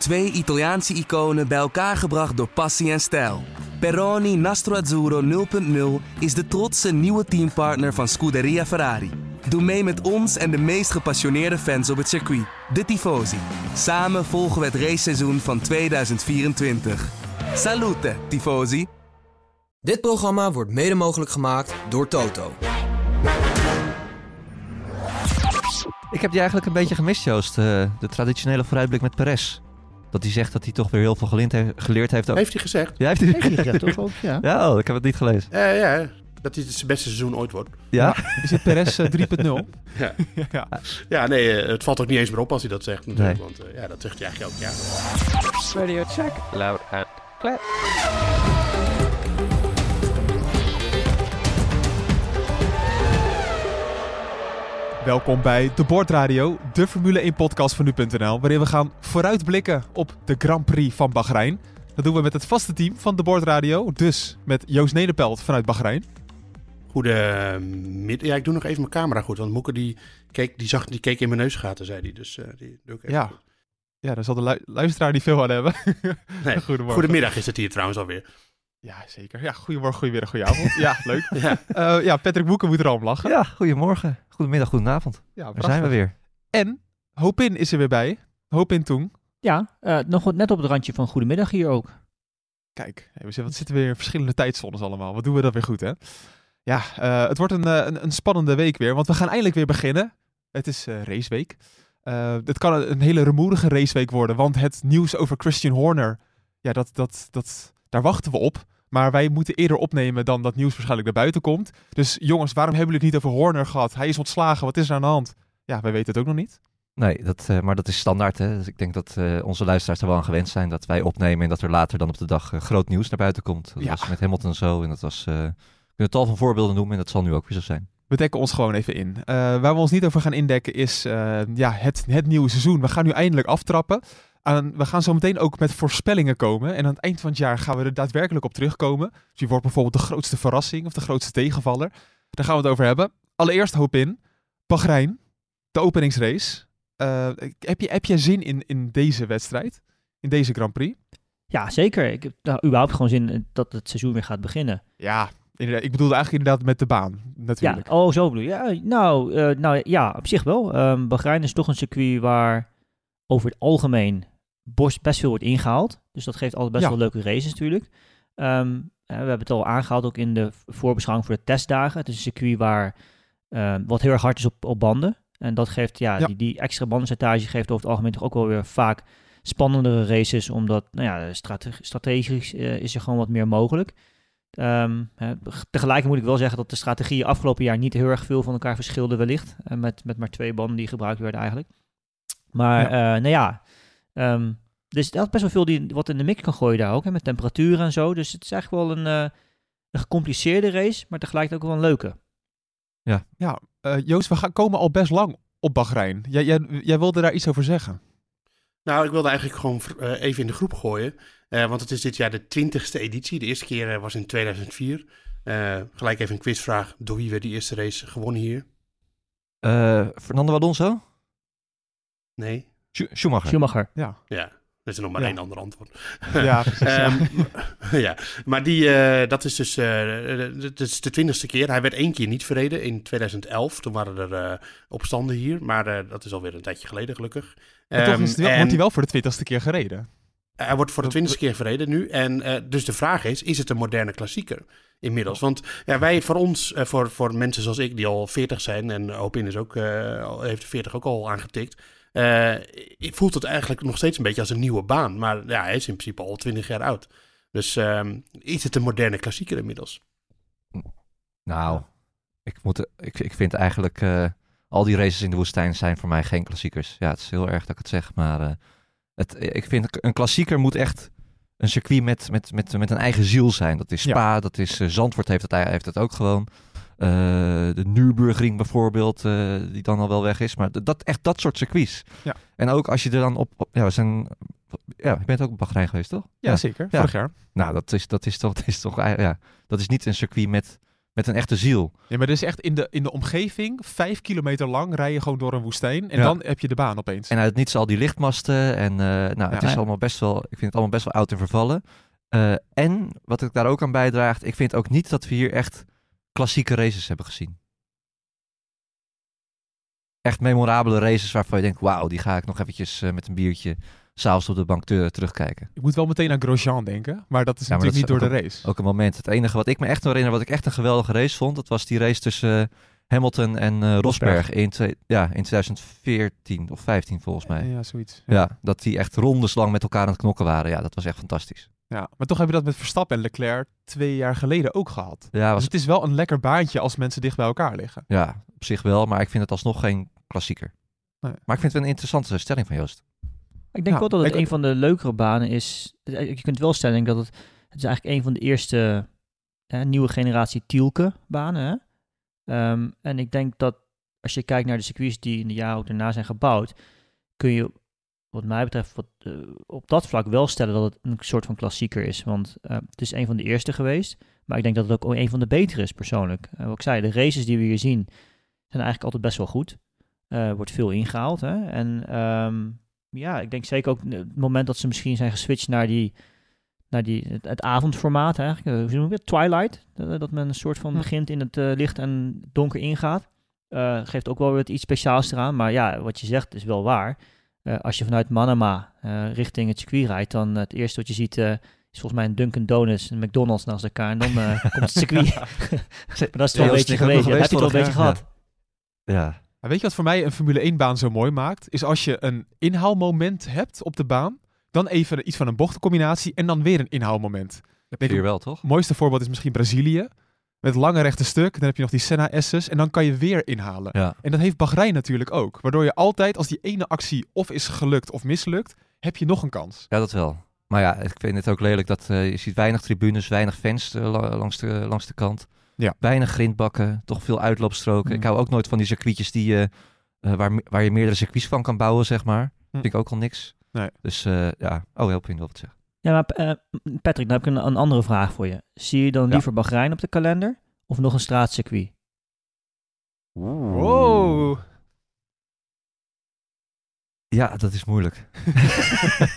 Twee Italiaanse iconen bij elkaar gebracht door passie en stijl. Peroni Nastro Azzurro 0.0 is de trotse nieuwe teampartner van Scuderia Ferrari. Doe mee met ons en de meest gepassioneerde fans op het circuit, de Tifosi. Samen volgen we het raceseizoen van 2024. Salute, Tifosi! Dit programma wordt mede mogelijk gemaakt door Toto. Ik heb die eigenlijk een beetje gemist, Joost. eh, de traditionele vooruitblik met Perez. Dat hij zegt dat hij toch weer heel veel geleerd heeft. Geleerd heeft ook. Heeft hij gezegd? Ja, heeft hij Heeft hij gezegd toch ook? Ja. Ja, oh, ik heb het niet gelezen. Eh, ja, dat dit zijn beste seizoen ooit wordt. Ja? Is het Perez eh, 3.0? Ja. ja. Ja, nee, eh, het valt ook niet eens meer op als hij dat zegt natuurlijk. Want eh, ja, dat zegt hij eigenlijk ook, ja. Radio check. Loud and clear. Welkom bij De Bordradio, de Formule 1 podcast van nu.nl, waarin we gaan vooruitblikken op de Grand Prix van Bahrein. Dat doen we met het vaste team van De Bordradio, dus met Joost Nederpelt vanuit Bahrein. Goedemiddag. Ja, ik doe nog even mijn camera goed, want Moeke die keek, die zag, die keek in mijn neusgaten, zei hij. Dus eh, die doe ik even Ja. goed. Ja, daar zal de lu- luisteraar niet veel aan hebben. Nee, Goedemorgen. Goedemiddag is het hier trouwens alweer. Ja, zeker. Ja, goedemorgen, goedemiddag, goedenavond. ja, leuk. Ja. Eh, ja, Patrick Boeken moet er al om lachen. Ja, goedemorgen. Goedemiddag, goedenavond. Ja, Daar zijn we weer. En Hopin is er weer bij. Hopin Toen. Ja, eh, nog wat net op het randje van goedemiddag hier ook. Kijk, we zitten, wat zitten we weer in verschillende tijdzones allemaal. Wat doen we dat weer goed, hè? Ja, eh, het wordt een, eh, een, een spannende week weer, want we gaan eindelijk weer beginnen. Het is eh, raceweek. Eh, het kan een, een hele rumoerige raceweek worden, want het nieuws over Christian Horner, ja, dat, dat, dat, daar wachten we op. Maar wij moeten eerder opnemen dan dat nieuws waarschijnlijk naar buiten komt. Dus jongens, waarom hebben jullie het niet over Horner gehad? Hij is ontslagen, wat is er aan de hand? Ja, wij weten het ook nog niet. Nee, dat, eh, maar dat is standaard. Hè? Dus ik denk dat eh, onze luisteraars er wel aan gewend zijn dat wij opnemen en dat er later dan op de dag eh, groot nieuws naar buiten komt. Dat Ja. was met Hamilton zo en dat was... we kunnen tal van voorbeelden noemen en dat zal nu ook weer zo zijn. We dekken ons gewoon even in. Waar we ons niet over gaan indekken is ja, het, het nieuwe seizoen. We gaan nu eindelijk aftrappen. We gaan zo meteen ook met voorspellingen komen. En aan het eind van het jaar gaan we er daadwerkelijk op terugkomen. Dus wie wordt bijvoorbeeld de grootste verrassing of de grootste tegenvaller? Daar gaan we het over hebben. Allereerst hoop in. Bahrein, de openingsrace. Eh, heb, je, heb jij zin in, in deze wedstrijd? In deze Grand Prix? Ja, zeker. Ik heb nou, überhaupt gewoon zin in dat het seizoen weer gaat beginnen. Ja, inderdaad. Ik bedoelde eigenlijk inderdaad met de baan. Natuurlijk. Ja, oh, zo bedoel je. Ja, nou, eh, nou ja, op zich wel. Ehm Bahrein is toch een circuit waar over het algemeen best veel wordt ingehaald. Dus dat geeft altijd best Ja. wel leuke races natuurlijk. Ehm, eh, we hebben het al aangehaald ook in de voorbeschouwing voor de testdagen. Het is een circuit waar eh, wat heel erg hard is op, op banden. En dat geeft, ja, Ja. Die, die extra bandenstage geeft over het algemeen toch ook wel weer vaak spannendere races. Omdat, nou ja, strate- strategisch eh, is er gewoon wat meer mogelijk. Ehm, hè, tegelijk moet ik wel zeggen dat de strategieën afgelopen jaar niet heel erg veel van elkaar verschilden wellicht. eh, met, met maar twee banden die gebruikt werden eigenlijk. Maar nou ja, ehm, dus er is best wel veel die wat in de mix kan gooien daar ook. Hè, met temperaturen en zo. Dus het is eigenlijk wel een, eh, een gecompliceerde race, maar tegelijk ook wel een leuke. Ja, eh, Joost, we gaan komen al best lang op Bahrein. Jij, jij, jij wilde daar iets over zeggen. Nou, ik wilde eigenlijk gewoon eh, even in de groep gooien. eh, want het is dit jaar de twintigste editie. De eerste keer was in 2004. Eh, gelijk even een quizvraag. Door wie werd die eerste race gewonnen hier? Eh, Fernando Alonso? Nee? Schu- Schumacher. Schumacher. Ja, Ja, er is er nog maar Ja. één ander antwoord. ja precies. ja. Ehm, ja, maar die, eh, dat is dus eh, dat is de twintigste keer. Hij werd één keer niet verreden in 2011. Toen waren er eh, opstanden hier, maar eh, dat is alweer een tijdje geleden gelukkig. Maar toch Ehm, is het wel, en wordt hij wel voor de twintigste keer gereden. Hij wordt voor de twintigste keer verreden nu. En eh, dus de vraag is, is het een moderne klassieker inmiddels? Want ja, wij voor ons, eh, voor, voor mensen zoals ik die al 40 zijn... en Hopin is ook, eh, al- heeft de 40 ook al aangetikt... eh, voelt het eigenlijk nog steeds een beetje als een nieuwe baan. Maar ja, hij is in principe al 20 jaar oud. Dus ehm, is het een moderne klassieker inmiddels? Nou, ik, moet, ik, ik vind eigenlijk eh, al die races in de woestijn zijn voor mij geen klassiekers. Ja, het is heel erg dat ik het zeg, maar eh, het, ik vind een klassieker moet echt een circuit met, met, met, met een eigen ziel zijn. Dat is Spa, dat is Zandvoort heeft het, heeft het ook gewoon. Eh, de Nürburgring bijvoorbeeld, eh, die dan al wel weg is. Maar dat, echt dat soort circuits. Ja. En ook als je er dan op... op ja, we zijn, ja, je bent ook op Bahrein geweest, toch? Ja, zeker. Ja. Vorig jaar. Nou, dat is, dat is toch, dat is toch ja, dat is niet een circuit met, met een echte ziel. Ja, maar er is echt in de, in de omgeving, vijf kilometer lang, rij je gewoon door een woestijn. En Ja. dan heb je de baan opeens. En uit niets al die lichtmasten. En eh, nou, het is allemaal best wel, ik vind het allemaal best wel oud en vervallen. Eh, en wat ik daar ook aan bijdraagt, ik vind ook niet dat we hier echt klassieke races hebben gezien. Echt memorabele races waarvan je denkt, wauw, die ga ik nog eventjes eh, met een biertje s'avonds op de bank te- terugkijken. Ik moet wel meteen aan Grosjean denken, maar dat is Ja, natuurlijk dat niet door de race. Ook een moment. Het enige wat ik me echt herinner, wat ik echt een geweldige race vond, dat was die race tussen eh, Hamilton en eh, Rosberg in, twee- ja, in 2014 of 15 volgens mij. Ja, zoiets. Ja, dat die echt rondeslang met elkaar aan het knokken waren. Ja, dat was echt fantastisch. Ja, maar toch heb je dat met Verstappen en Leclerc twee jaar geleden ook gehad. Ja, Dus was, het is wel een lekker baantje als mensen dicht bij elkaar liggen. ja, op zich wel, maar ik vind het alsnog geen klassieker. Nee. Maar ik vind het een interessante stelling van Joost. Ik denk Ja, wel dat het ik- een van de leukere banen is. Je kunt wel stellen dat het, het is eigenlijk een van de eerste eh, nieuwe generatie Tielke banen. Hè? Ehm, en ik denk dat als je kijkt naar de circuits die in de jaren ook daarna zijn gebouwd, kun je wat mij betreft wat, eh, op dat vlak wel stellen dat het een soort van klassieker is. Want eh, het is een van de eerste geweest. Maar ik denk dat het ook een van de betere is persoonlijk. Eh, wat ik zei, de races die we hier zien zijn eigenlijk altijd best wel goed. Wordt veel ingehaald. Hè? En ehm, ja, ik denk zeker ook het moment dat ze misschien zijn geswitcht naar die naar die, het, het avondformaat eigenlijk. Hoe noem je het? Twilight. Dat men een soort van begint in het licht en donker ingaat. Geeft ook wel weer iets speciaals eraan. Maar ja, wat je zegt is wel waar. Eh, als je vanuit Manama eh, richting het circuit rijdt, dan het eerste wat je ziet eh, is volgens mij een Dunkin' Donuts en een McDonald's naast elkaar. En dan eh, komt het circuit. maar dat is wel een beetje geweest. Ja, heb je het wel een beetje gehad. Ja, Maar weet je wat voor mij een Formule 1-baan zo mooi maakt? Is als je een inhaalmoment hebt op de baan, dan even iets van een bochtencombinatie en dan weer een inhaalmoment. heb je hier wel, toch? Het mooiste voorbeeld is misschien Brazilië. Met lange rechte stuk, dan heb je nog die Senna S's en dan kan je weer inhalen. Ja. En dat heeft Bahrein natuurlijk ook. Waardoor je altijd, als die ene actie of is gelukt of mislukt, heb je nog een kans. Ja, dat wel. Maar ja, ik vind het ook lelijk dat eh, je ziet weinig tribunes, weinig fans eh, la- langs, de, langs de kant. Ja. Weinig grindbakken, toch veel uitloopstroken. Mm. Ik hou ook nooit van die circuitjes die, eh, waar, waar je meerdere circuits van kan bouwen, zeg maar. Vind ik ook al niks. Nee. Dus ja, oh, help je wel wat zeggen. Ja, maar eh, Patrick, dan heb ik een, een andere vraag voor je. Zie je dan Ja. liever Bahrein op de kalender of nog een straatcircuit? Wow. Ja, dat is moeilijk.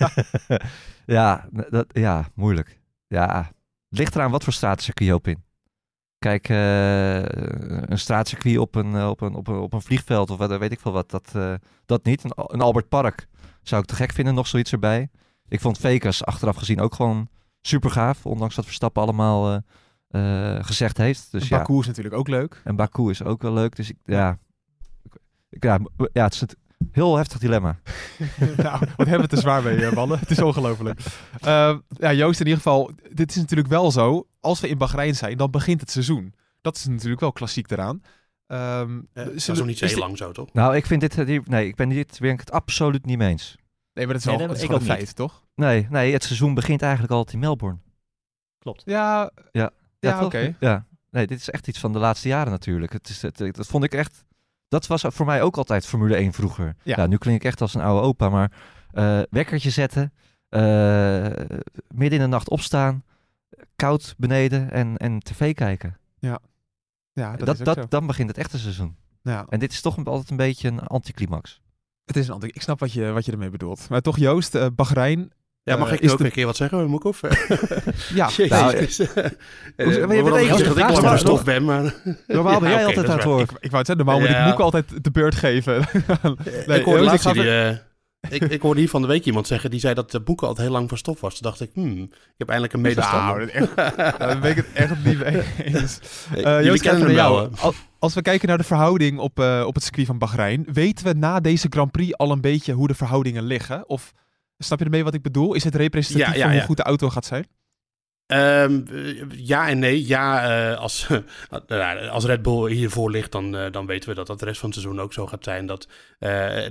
ja, dat, ja, moeilijk. Ja, ligt eraan wat voor straatcircuit je op in. Kijk, eh, een straatcircuit op een, eh, op, een, op, een, op een vliegveld of wat, weet ik veel wat, dat, dat niet. Een Albert Park zou ik te gek vinden, nog zoiets erbij. Ik vond Vegas achteraf gezien ook gewoon super gaaf, ondanks dat Verstappen allemaal eh, eh, gezegd heeft. Dus ja, Baku is natuurlijk ook leuk. en Baku is ook wel leuk. Dus ik, ja, ik, ja, ja, het is een heel heftig dilemma. nou, wat hebben we het er zwaar mee, eh, mannen. Het is ongelooflijk. Ja, Joost, in ieder geval, dit is natuurlijk wel zo. Als we in Bahrein zijn, dan begint het seizoen. Dat is natuurlijk wel klassiek eraan. Ehm, Eh, dat is nog niet zo heel lang zo, toch? Nou, ik vind dit, nee, ik ben dit, ben ik het absoluut niet mee eens. Nee, maar dat is Nee, wel dat- dat is gewoon een feit, toch? Nee, nee, het seizoen begint eigenlijk altijd in Melbourne. Klopt. Ja, Ja, Ja, oké. Ja, nee, dit is echt iets van de laatste jaren natuurlijk. Het is, het, dat vond ik echt, dat was voor mij ook altijd Formule 1 vroeger. Ja. Ja, nu klink ik echt als een oude opa, maar eh, wekkertje zetten, eh, midden in de nacht opstaan, koud beneden en, en tv kijken. ja, dat, Dat, dat, zo. dan begint het echte seizoen. Ja, En dit is toch een- altijd een beetje een anticlimax. Het is een ander. Ik snap wat je, wat je ermee bedoelt. Maar toch, Joost, eh Bahrein. Ja, mag eh, ik is ook de- een keer wat zeggen, Moekhoff? Ja, Jezus. nou, Christus. Eh, Hoezo- er maar je bent even dat ik ben, maar... Normaal ben jij altijd aan is het woord. ik, wou het zeggen, normaal moet ik. Moek altijd de beurt geven. ik hoorde Joost, laatst eh, ik, ik hoorde hier van de week iemand zeggen, die zei dat de boeken altijd heel lang van stof was. Toen dacht ik, hmm, ik heb eindelijk een medestander. Nou, dat echt- ben ik het echt niet mee eens. Eh, Eh, Jullie Joost, kennen hem wel? Al- Als we kijken naar de verhouding op, eh, op het circuit van Bahrein, weten we na deze Grand Prix al een beetje hoe de verhoudingen liggen? Of snap je ermee wat ik bedoel? Is het representatief Ja, ja, van hoe goed de auto gaat zijn? Ehm, eh, ja en nee. Ja, eh, als, nou, als Red Bull hiervoor ligt, dan, dan weten we dat dat de rest van het seizoen ook zo gaat zijn. Dat,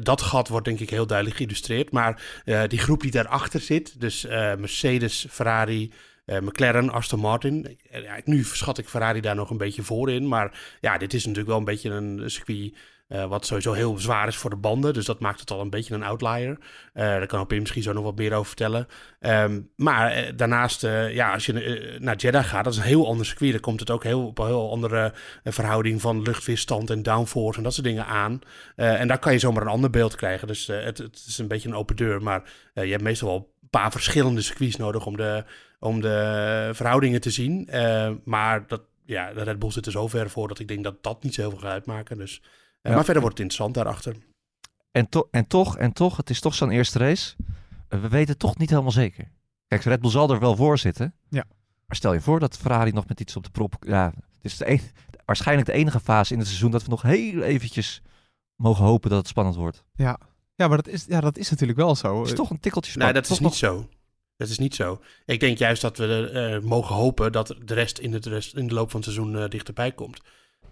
dat gat wordt denk ik heel duidelijk geïllustreerd. Maar die groep die daarachter zit, dus Mercedes, Ferrari, eh, McLaren, Aston Martin. eh, nu schat ik Ferrari daar nog een beetje voor in. Maar ja, dit is natuurlijk wel een beetje een circuit Eh, wat sowieso heel zwaar is voor de banden. Dus dat maakt het al een beetje een outlier. Eh, daar kan Pim misschien zo nog wat meer over vertellen. Ehm, maar daarnaast, ja, als je naar Jeddah gaat, dat is een heel ander circuit. Dan komt het ook heel, op een heel andere verhouding van luchtweerstand en downforce en dat soort dingen aan. En daar kan je zomaar een ander beeld krijgen. Dus het, het is een beetje een open deur. Maar je hebt meestal wel een paar verschillende circuits nodig om de, om de verhoudingen te zien. Eh, maar dat, ja, de Red Bull zit er zo ver voor dat ik denk dat dat niet zo heel veel gaat uitmaken. Dus, eh, Ja. Maar verder wordt het interessant daarachter. En, to en toch, en toch, het is toch zo'n eerste race. Eh, We weten het toch niet helemaal zeker. Kijk, Red Bull zal er wel voor zitten. Ja. Maar stel je voor dat Ferrari nog met iets op de prop... Ja, het is de een- waarschijnlijk de enige fase in het seizoen dat we nog heel eventjes mogen hopen dat het spannend wordt. Ja, ja maar dat is, ja, dat is natuurlijk wel zo. Het is toch een tikkeltje Nee, dat is Toch niet zo. Dat is niet zo. Ik denk juist dat we eh, mogen hopen dat de rest in, het rest in de loop van het seizoen eh, dichterbij komt.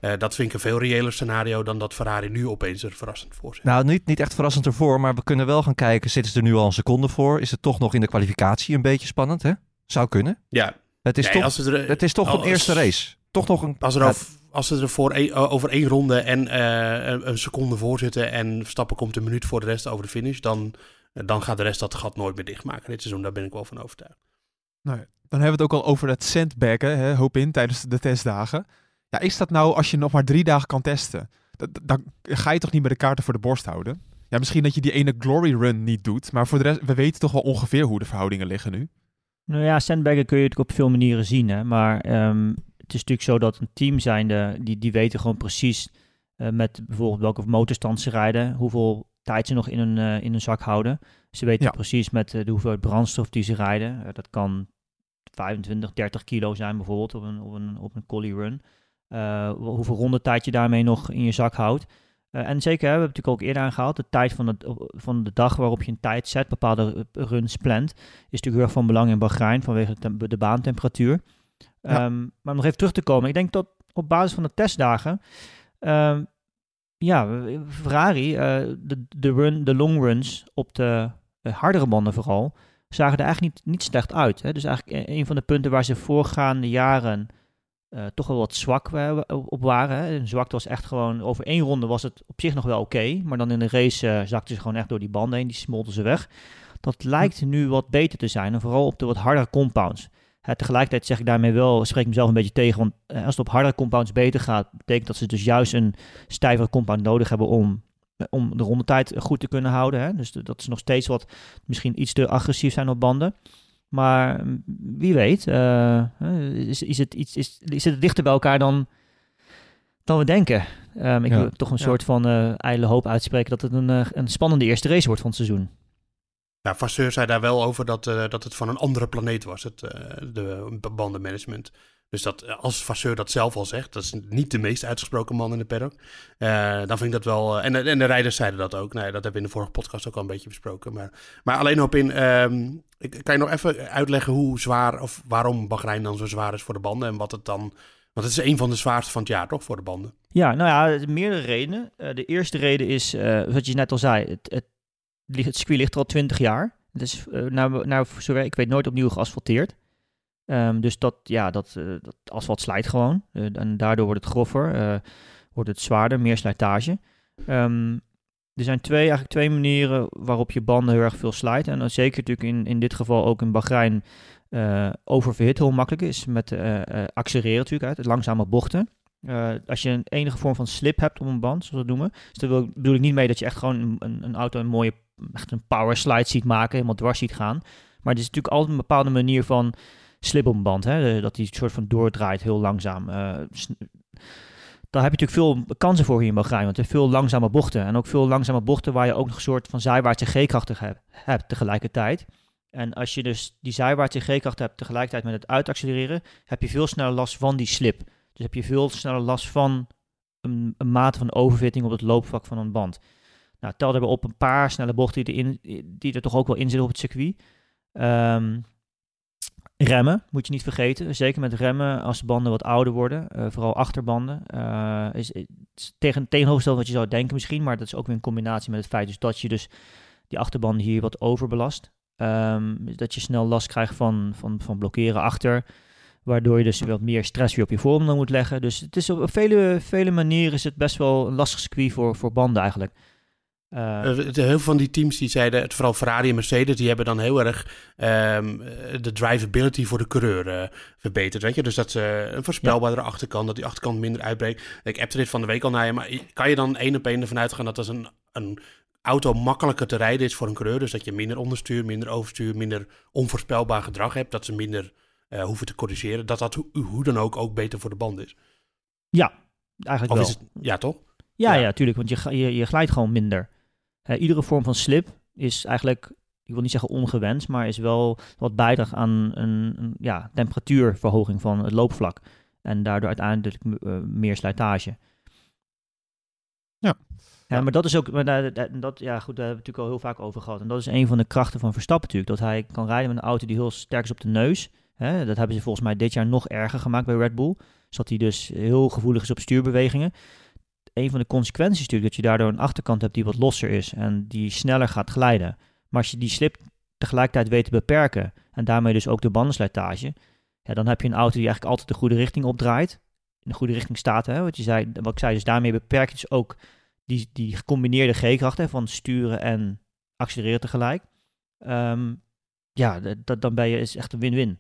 Eh, dat vind ik een veel reëler scenario dan dat Ferrari nu opeens er verrassend voor zit. Nou, niet, niet echt verrassend ervoor, maar we kunnen wel gaan kijken. Zitten ze er nu al een seconde voor? Is het toch nog in de kwalificatie een beetje spannend, hè? Zou kunnen. ja, Het is Nee, toch, als het er, het is toch een eerste race. Toch nog een... Als, er als ze er voor één- over één ronde en een, een seconde voor zitten en Verstappen komt een minuut voor de rest over de finish, dan, dan gaat de rest dat gat nooit meer dichtmaken dit seizoen. Daar ben ik wel van overtuigd. Nou dan hebben we het ook al over het sandbaggen, hè, hoop in, tijdens de testdagen. Ja, is dat nou als je nog maar drie dagen kan testen? Dat- dat- Dan ga je toch niet met de kaarten voor de borst houden? Ja, misschien dat je die ene glory run niet doet, maar voor de rest, we weten toch wel ongeveer hoe de verhoudingen liggen nu. Nou ja, sandbaggen kun je natuurlijk op veel manieren zien. Hè? Maar ehm, het is natuurlijk zo dat een team zijnde, die, die weten gewoon precies eh, met bijvoorbeeld welke motorstand ze rijden, hoeveel tijd ze nog in hun, eh, in hun zak houden. Ze weten Ja. precies met eh, de hoeveelheid brandstof die ze rijden. Eh, dat kan 25, 30 kilo zijn bijvoorbeeld op een, op een, op een collie run. Hoeveel rondetijd je daarmee nog in je zak houdt. En zeker, hè, we hebben het natuurlijk ook eerder aangehaald, de tijd van, het, van de dag waarop je een tijd zet, bepaalde runs plant, is natuurlijk heel erg van belang in Bahrein vanwege de, tem- de baantemperatuur. Ja. Ehm, maar om nog even terug te komen, ik denk dat op basis van de testdagen, ehm, ja, Ferrari, eh, de, de, run, de long runs op de eh, hardere banden vooral, zagen er eigenlijk niet, niet slecht uit. Hè? Dus eigenlijk een van de punten waar ze voorgaande jaren eh, toch wel wat zwak op waren. Hè? En zwakte was echt gewoon, over één ronde was het op zich nog wel oké, maar dan in de race eh, zakten ze gewoon echt door die banden heen, die smolten ze weg. Dat lijkt nu wat beter te zijn, en vooral op de wat hardere compounds. Tegelijkertijd zeg ik daarmee wel, spreek ik mezelf een beetje tegen, want eh, als het op hardere compounds beter gaat, betekent dat ze dus juist een stijvere compound nodig hebben om, eh, om de rondetijd goed te kunnen houden. Hè? Dus de- dat ze nog steeds wat, misschien iets te agressief zijn op banden. Maar mm, wie weet, eh, is, is, het iets, is, is het dichter bij elkaar dan, dan we denken. Ehm, ik Ja. wil toch een Ja. soort van ijdele hoop uitspreken dat het een, een spannende eerste race wordt van het seizoen. Ja, Vasseur zei daar wel over dat, eh, dat het van een andere planeet was, het eh, de bandenmanagement. Dus dat, eh, als Vasseur dat zelf al zegt, dat is niet de meest uitgesproken man in de paddock. dan vind ik dat wel... en, en de rijders zeiden dat ook. Nou, dat hebben we in de vorige podcast ook al een beetje besproken. Maar, maar alleen op in... ehm, kan je nog even uitleggen hoe zwaar... of waarom Bahrein dan zo zwaar is voor de banden en wat het dan... Want het is een van de zwaarste van het jaar, toch, voor de banden? Ja, nou ja, er meerdere redenen. De eerste reden is, wat je net al zei, het, het circuit ligt er al 20 jaar. Het is, eh nou, nou, zover ik weet, nooit opnieuw geasfalteerd. Ehm, dus dat, ja, dat, eh, dat asfalt slijt gewoon. Eh, en daardoor wordt het groffer, wordt het zwaarder, meer slijtage. Ehm, er zijn twee, eigenlijk twee manieren waarop je banden heel erg veel slijt. En dan zeker natuurlijk in, in dit geval ook in Bahrein eh oververhit heel makkelijk is. Met accelereren natuurlijk, uit, het langzame bochten. Als je een enige vorm van slip hebt op een band, zoals we dat noemen. Dus daar bedoel ik niet mee dat je echt gewoon een, een auto een mooie, echt een power slide ziet maken, helemaal dwars ziet gaan. Maar het is natuurlijk altijd een bepaalde manier van slip op een band, hè? eh, dat die soort van doordraait heel langzaam. S- daar heb je natuurlijk veel kansen voor hier in Bahrein, want je hebt veel langzame bochten. En ook veel langzame bochten waar je ook nog een soort van zijwaartse G-krachten hebt, tegelijkertijd. En als je dus die zijwaartse G-kracht hebt tegelijkertijd met het uitaccelereren, heb je veel sneller last van die slip. Dus heb je veel sneller last van een, een mate van overfitting op het loopvlak van een band. Nou, tel daarbij op een paar snelle bochten die, die er toch ook wel in zitten op het circuit. Ehm, remmen moet je niet vergeten. Zeker met remmen als de banden wat ouder worden. eh, vooral achterbanden. eh, is, is tegen, wat je zou denken misschien. Maar dat is ook weer in combinatie met het feit dus dat je dus die achterbanden hier wat overbelast. Ehm, dat je snel last krijgt van, van, van blokkeren achter. Waardoor je dus wat meer stress weer op je voorbanden moet leggen. Dus het is op vele, vele manieren is het best wel een lastig circuit voor, voor banden eigenlijk. Uh, heel veel van die teams die zeiden, het, vooral Ferrari en Mercedes, die hebben dan heel erg um, de drivability voor de coureur uh, verbeterd. Weet je? Dus dat ze een voorspelbaardere ja. achterkant, dat die achterkant minder uitbreekt. Ik appte dit van de week al naar je, maar kan je dan één op één ervan uitgaan dat als een, een auto makkelijker te rijden is voor een coureur? Dus dat je minder onderstuur, minder overstuur, minder onvoorspelbaar gedrag hebt, dat ze minder hoeven te corrigeren, dat dat hoe, hoe dan ook ook beter voor de band is? Ja, eigenlijk of wel. Is het, ja, toch? Ja, ja, tuurlijk, want je, je, je glijdt gewoon minder. Uh, iedere vorm van slip is eigenlijk, ik wil niet zeggen ongewenst, maar is wel wat bijdraagt aan een, een ja, temperatuurverhoging van het loopvlak. En daardoor uiteindelijk uh, meer slijtage. Ja. Ja, maar dat is ook, maar dat, dat, ja goed, daar hebben we natuurlijk al heel vaak over gehad. En dat is een van de krachten van Verstappen natuurlijk, dat hij kan rijden met een auto die heel sterk is op de neus. Hè, dat hebben ze volgens mij dit jaar nog erger gemaakt bij Red Bull. Zodat hij dus heel gevoelig is op stuurbewegingen een van de consequenties natuurlijk dat je daardoor een achterkant hebt die wat losser is en die sneller gaat glijden. Maar als je die slip tegelijkertijd weet te beperken en daarmee dus ook de bandenslijtage, ja, dan heb je een auto die eigenlijk altijd de goede richting opdraait, in de goede richting staat. Hè, wat, je zei, wat ik zei, dus daarmee beperk je dus ook die, die gecombineerde G-krachten van sturen en accelereren tegelijk. Um, ja, dat, dan ben je is echt een win-win.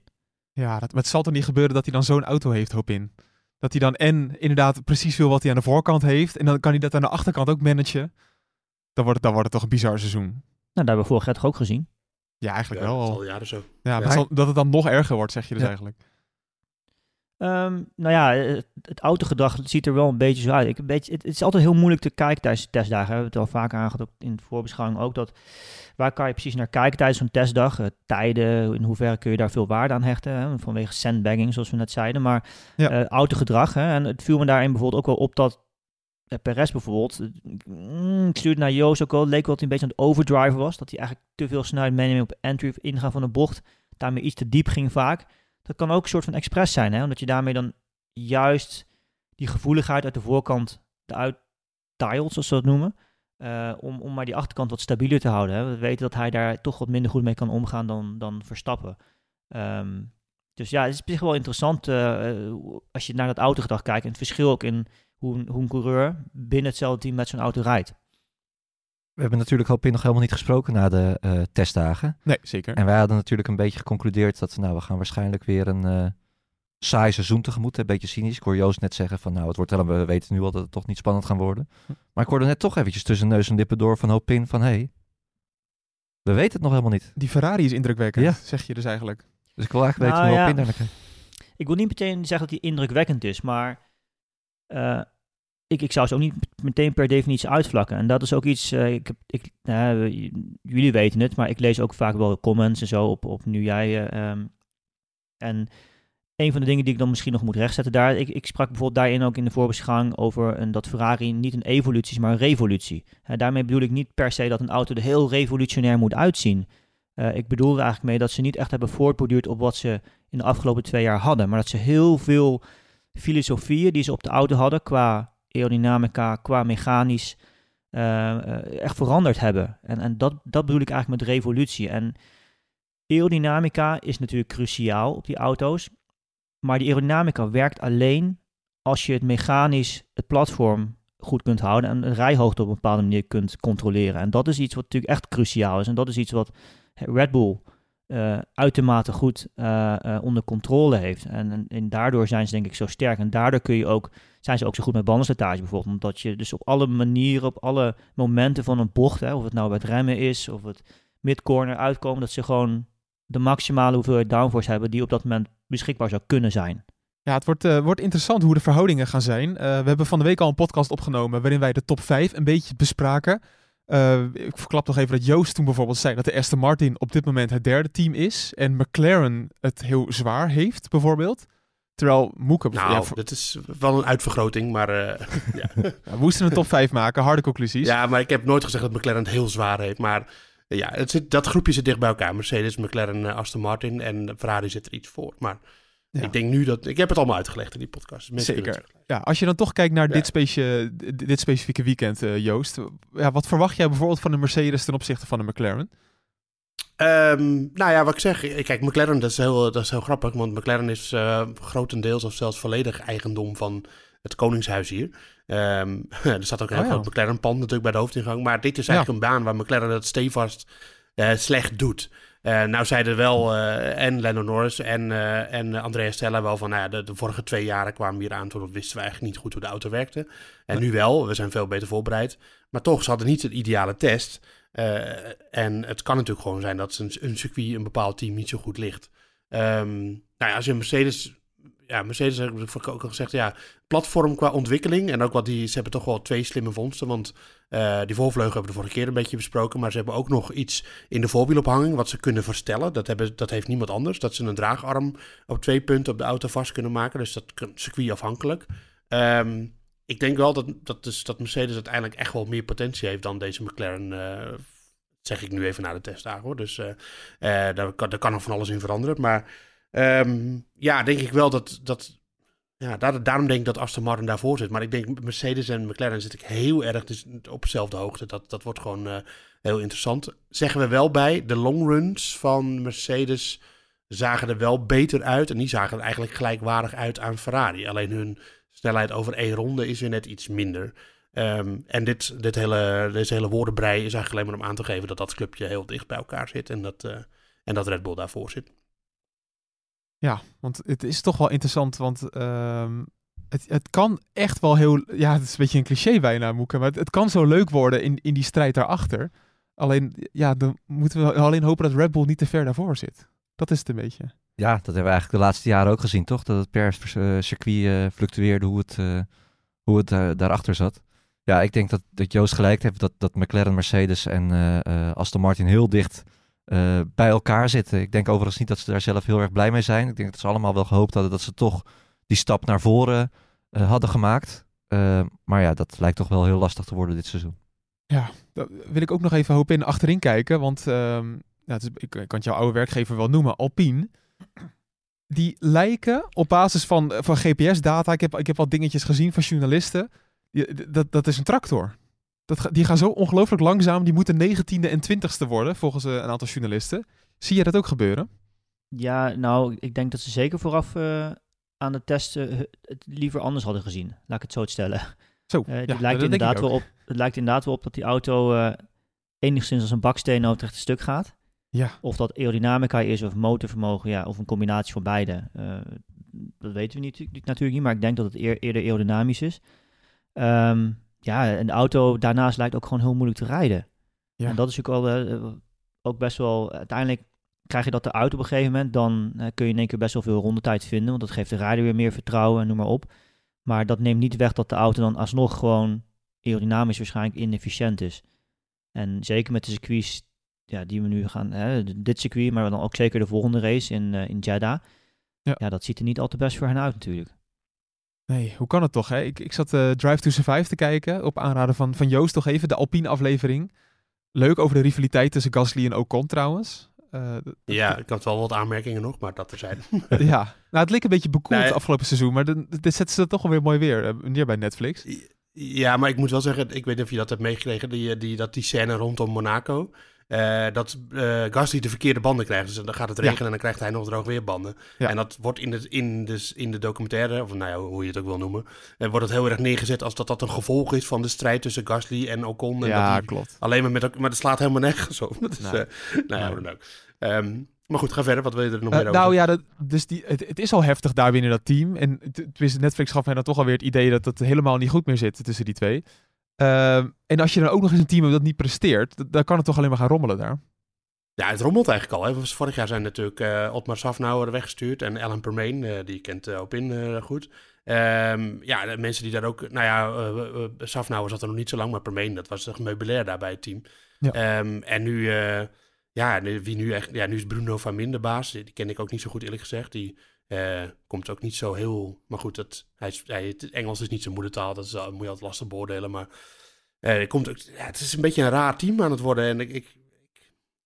Ja, dat, maar het zal toch niet gebeuren dat hij dan zo'n auto heeft, hoop in. Dat hij dan en inderdaad precies wil wat hij aan de voorkant heeft. En dan kan hij dat aan de achterkant ook managen. Dan wordt het, dan wordt het toch een bizar seizoen. Nou, dat hebben we vorig jaar toch ook gezien? Ja, eigenlijk ja, wel. Dat al. is al jaren zo. Ja, Ja. maar zal- dat het dan nog erger wordt, zeg je dus Ja. eigenlijk. Ehm, nou ja, het, het autogedrag ziet er wel een beetje zo uit. Ik, een beetje, het, het is altijd heel moeilijk te kijken tijdens de testdagen. We hebben het al vaak aangehad, in de voorbeschouwing ook. Dat, waar kan je precies naar kijken tijdens zo'n testdag? Eh, tijden, in hoeverre kun je daar veel waarde aan hechten? Hè? Vanwege sandbagging, zoals we net zeiden. Maar Ja. eh, autogedrag, hè? en het viel me daarin bijvoorbeeld ook wel op dat eh, Perez bijvoorbeeld, eh, mm, ik stuurde naar Joost ook wel, leek wel dat hij een beetje aan het overdriven was. Dat hij eigenlijk te veel snelheid meeneemt op entry of ingaan van de bocht. Daarmee iets te diep ging vaak. Dat kan ook een soort van expres zijn, hè? omdat je daarmee dan juist die gevoeligheid uit de voorkant eruit tilt, zoals ze dat noemen. eh, om, om maar die achterkant wat stabieler te houden. Hè? We weten dat hij daar toch wat minder goed mee kan omgaan dan, dan Verstappen. Ehm, dus ja, het is op zich wel interessant eh, eh, als je naar dat autogedrag kijkt. En het verschil ook in hoe, hoe een coureur binnen hetzelfde team met zo'n auto rijdt. We hebben natuurlijk Hopin nog helemaal niet gesproken na de eh, testdagen. Nee, zeker. En wij hadden natuurlijk een beetje geconcludeerd dat nou, we gaan waarschijnlijk weer een eh, saai seizoen tegemoet. Een beetje cynisch. Ik hoor Joost net zeggen van nou, het wordt wel, we weten nu al dat het toch niet spannend gaan worden. Maar ik hoorde net toch eventjes tussen neus en lippen door van Hopin van hé, hey, we weten het nog helemaal niet. Die Ferrari is indrukwekkend, Ja. zeg je dus eigenlijk. Dus ik wil eigenlijk Nou, weten hoe ja. Hopin daar naar kijkt. Ik wil niet meteen zeggen dat hij indrukwekkend is, maar eh, ik, ik zou ze ook niet meteen per definitie uitvlakken. En dat is ook iets, eh, ik ik, nou, jullie weten het, maar ik lees ook vaak wel comments en zo op, op nu jij. eh, ehm, en een van de dingen die ik dan misschien nog moet rechtzetten daar, ik, ik sprak bijvoorbeeld daarin ook in de voorbeschouwing over een, dat Ferrari niet een evolutie is, maar een revolutie. Daarmee bedoel ik niet per se dat een auto er heel revolutionair moet uitzien. Eh, ik bedoel er eigenlijk mee dat ze niet echt hebben voortborduurd op wat ze in de afgelopen twee jaar hadden. Maar dat ze heel veel filosofieën die ze op de auto hadden, qua aerodynamica, qua mechanisch, eh, eh, echt veranderd hebben. En, en dat, dat bedoel ik eigenlijk met revolutie. En aerodynamica is natuurlijk cruciaal op die auto's. Maar die aerodynamica werkt alleen als je het mechanisch, het platform goed kunt houden en de rijhoogte op een bepaalde manier kunt controleren. En dat is iets wat natuurlijk echt cruciaal is. En dat is iets wat Red Bull eh, uitermate goed onder controle heeft. En, en daardoor zijn ze denk ik zo sterk. En daardoor kun je ook, zijn ze ook zo goed met bandenslijtage bijvoorbeeld. Omdat je dus op alle manieren, op alle momenten van een bocht, hè, of het nou bij het remmen is of het midcorner uitkomen, dat ze gewoon de maximale hoeveelheid downforce hebben die op dat moment beschikbaar zou kunnen zijn. Ja, het wordt, eh, wordt interessant hoe de verhoudingen gaan zijn. Eh, we hebben van de week al een podcast opgenomen waarin wij de top 5 een beetje bespraken. Eh, ik verklap nog even dat Joost toen bijvoorbeeld zei dat de Aston Martin op dit moment het derde team is. En McLaren het heel zwaar heeft, bijvoorbeeld. Terwijl Moeke... Nou, ja, voor- dat is wel een uitvergroting, maar, eh, ja. we moesten een top 5 maken, harde conclusies. ja, maar ik heb nooit gezegd dat McLaren het heel zwaar heeft. Maar ja, het zit, dat groepje zit dicht bij elkaar. Mercedes, McLaren, eh, Aston Martin en Ferrari zit er iets voor. Maar Ja. ik denk nu dat... Ik heb het allemaal uitgelegd in die podcast. Mensen Zeker. Ja, als je dan toch kijkt naar Ja. dit, specie- dit specifieke weekend, eh, Joost. Ja, wat verwacht jij bijvoorbeeld van de Mercedes ten opzichte van de McLaren? Ehm, nou ja, wat ik zeg, eh, kijk, McLaren, dat is heel, dat is heel grappig, want McLaren is eh, grotendeels of zelfs volledig eigendom van het Koningshuis hier. Ehm, er staat ook een heel Oh ja. McLaren-pand natuurlijk bij de hoofdingang, maar dit is eigenlijk een baan waar McLaren het stevast eh, slecht doet. Nou zeiden wel en Lando Norris en, en Andrea Stella wel van, nou ja, de, de vorige twee jaren kwamen we hier aan, toen wisten we eigenlijk niet goed hoe de auto werkte. En nu wel, we zijn veel beter voorbereid. Maar toch, ze hadden niet de ideale test. Eh, en het kan natuurlijk gewoon zijn dat een, een circuit, een bepaald team niet zo goed ligt. Ehm, nou ja, als je Mercedes... Ja, Mercedes ik ook al gezegd, ja, platform qua ontwikkeling. En ook wat die, ze hebben toch wel twee slimme vondsten. Want eh, die voorvleugel hebben we de vorige keer een beetje besproken. Maar ze hebben ook nog iets in de voorwielophanging wat ze kunnen verstellen. Dat, hebben, dat heeft niemand anders. Dat ze een draagarm op twee punten op de auto vast kunnen maken. Dus dat kan circuitafhankelijk. Ehm ik denk wel dat, dat, dus, dat Mercedes uiteindelijk echt wel meer potentie heeft dan deze McLaren. eh, zeg ik nu even na de testdagen hoor. Dus eh, eh, daar, kan, daar kan nog van alles in veranderen. Maar ehm, ja, denk ik wel dat. dat ja, daar, daarom denk ik dat Aston Martin daarvoor zit. Maar ik denk Mercedes en McLaren zit ik heel erg dus op dezelfde hoogte. Dat, dat wordt gewoon heel interessant. Zeggen we wel bij, de longruns van Mercedes zagen er wel beter uit. En die zagen er eigenlijk gelijkwaardig uit aan Ferrari. Alleen hun snelheid over één ronde is weer net iets minder. Ehm, en dit, dit hele, deze hele woordenbrei is eigenlijk alleen maar om aan te geven dat dat clubje heel dicht bij elkaar zit. En dat, eh, en dat Red Bull daarvoor zit. Ja, want het is toch wel interessant, want ehm, het, het kan echt wel heel... Ja, het is een beetje een cliché bijna, Moeke, maar het, het kan zo leuk worden in, in die strijd daarachter. Alleen, ja, dan moeten we alleen hopen dat Red Bull niet te ver daarvoor zit. Dat is het een beetje. Ja, dat hebben we eigenlijk de laatste jaren ook gezien, toch? Dat het per eh, circuit eh, fluctueerde hoe het, eh, hoe het daarachter zat. Ja, ik denk dat, dat Joost gelijk heeft dat, dat McLaren, Mercedes en Aston Martin heel dicht bij elkaar zitten. Ik denk overigens niet dat ze daar zelf heel erg blij mee zijn. Ik denk dat ze allemaal wel gehoopt hadden dat ze toch die stap naar voren hadden gemaakt. Maar ja, dat lijkt toch wel heel lastig te worden dit seizoen. Ja, daar wil ik ook nog even hoop in achterin kijken, want ehm, ja, het is, ik, ik kan het jouw oude werkgever wel noemen, Alpine. Die lijken op basis van, van GPS-data, ik heb, ik heb wat dingetjes gezien van journalisten, die- dat, dat is een tractor. Dat, die gaan zo ongelooflijk langzaam, die moeten 19e en 20ste worden, volgens eh, een aantal journalisten. Zie je dat ook gebeuren? Ja, nou, ik denk dat ze zeker vooraf eh, aan de testen eh, het liever anders hadden gezien. Laat ik het zo stellen. Zo, Eh, ja, het, lijkt inderdaad wel op, het lijkt inderdaad wel op dat die auto eh, enigszins als een baksteen over het rechte stuk gaat. Ja, Of dat aerodynamica is of motorvermogen, ja, of een combinatie van beide. Eh, dat weten we niet, natuurlijk niet, maar ik denk dat het eer- eerder aerodynamisch is. Ehm, ja, en de auto daarnaast lijkt ook gewoon heel moeilijk te rijden. Ja. En dat is ook, al, eh, ook best wel... Uiteindelijk krijg je dat eruit op een gegeven moment. Dan eh, kun je in één keer best wel veel rondetijd vinden. Want dat geeft de rijder weer meer vertrouwen en noem maar op. Maar dat neemt niet weg dat de auto dan alsnog gewoon aerodynamisch waarschijnlijk inefficiënt is. En zeker met de circuits ja, die we nu gaan... Hè, dit circuit, maar dan ook zeker de volgende race in, eh, in Jeddah. Ja. Ja. dat ziet er niet al te best voor hen uit natuurlijk. nee, hoe kan het toch? Hè? Ik, ik zat eh, Drive to Survive te kijken, op aanraden van, van Joost toch even, de Alpine aflevering. Leuk over de rivaliteit tussen Gasly en Ocon trouwens. Eh, Ja, ik had wel wat aanmerkingen nog, maar dat er zijn. ja, nou het leek een beetje bekoeld Nee. het afgelopen seizoen, maar dit zetten ze toch alweer mooi weer neer bij Netflix. Ja, maar ik moet wel zeggen, ik weet niet of je dat hebt meegekregen, die, die, dat die scène rondom Monaco. Eh, dat eh Gasly de verkeerde banden krijgt. Dus dan gaat het Ja. regenen en dan krijgt hij nog droog weerbanden. Ja. En dat wordt in de, in, de, in de documentaire, of nou ja, hoe je het ook wil noemen, eh, wordt het heel erg neergezet als dat dat een gevolg is van de strijd tussen Gasly en Ocon. En ja, dat klopt. alleen maar met maar dat slaat helemaal nergens op. Dat is, eh, nou ja, dan ook. Ehm, maar goed, ga verder. Wat wil je er nog meer over? nou ja, dat, dus die, het, het is al heftig daar binnen dat team. En Netflix gaf mij dan toch alweer het idee dat het helemaal niet goed meer zit tussen die twee. Ehm, en als je dan ook nog eens een team hebt dat niet presteert, dan kan het toch alleen maar gaan rommelen daar. Ja, het rommelt eigenlijk al. Hè. Vorig jaar zijn natuurlijk eh Otmar Safnauer weggestuurd en Alan Permain, eh, die kent uh, Opin eh, goed. Ehm, ja, de mensen die daar ook... Nou ja, Safnauer zat er nog niet zo lang, maar Permain, dat was meubilair daar bij het team. Ja. Ehm, en nu, ja, nu- wie nu echt... Ja, nu is Bruno van Min de baas. Die ken ik ook niet zo goed eerlijk gezegd. Die eh, komt ook niet zo heel... Maar goed, hij hij, het Engels is niet zijn moedertaal. Dat is, moet je altijd lastig beoordelen, maar... eh, komt het is een beetje een raar team aan het worden. En ik, ik,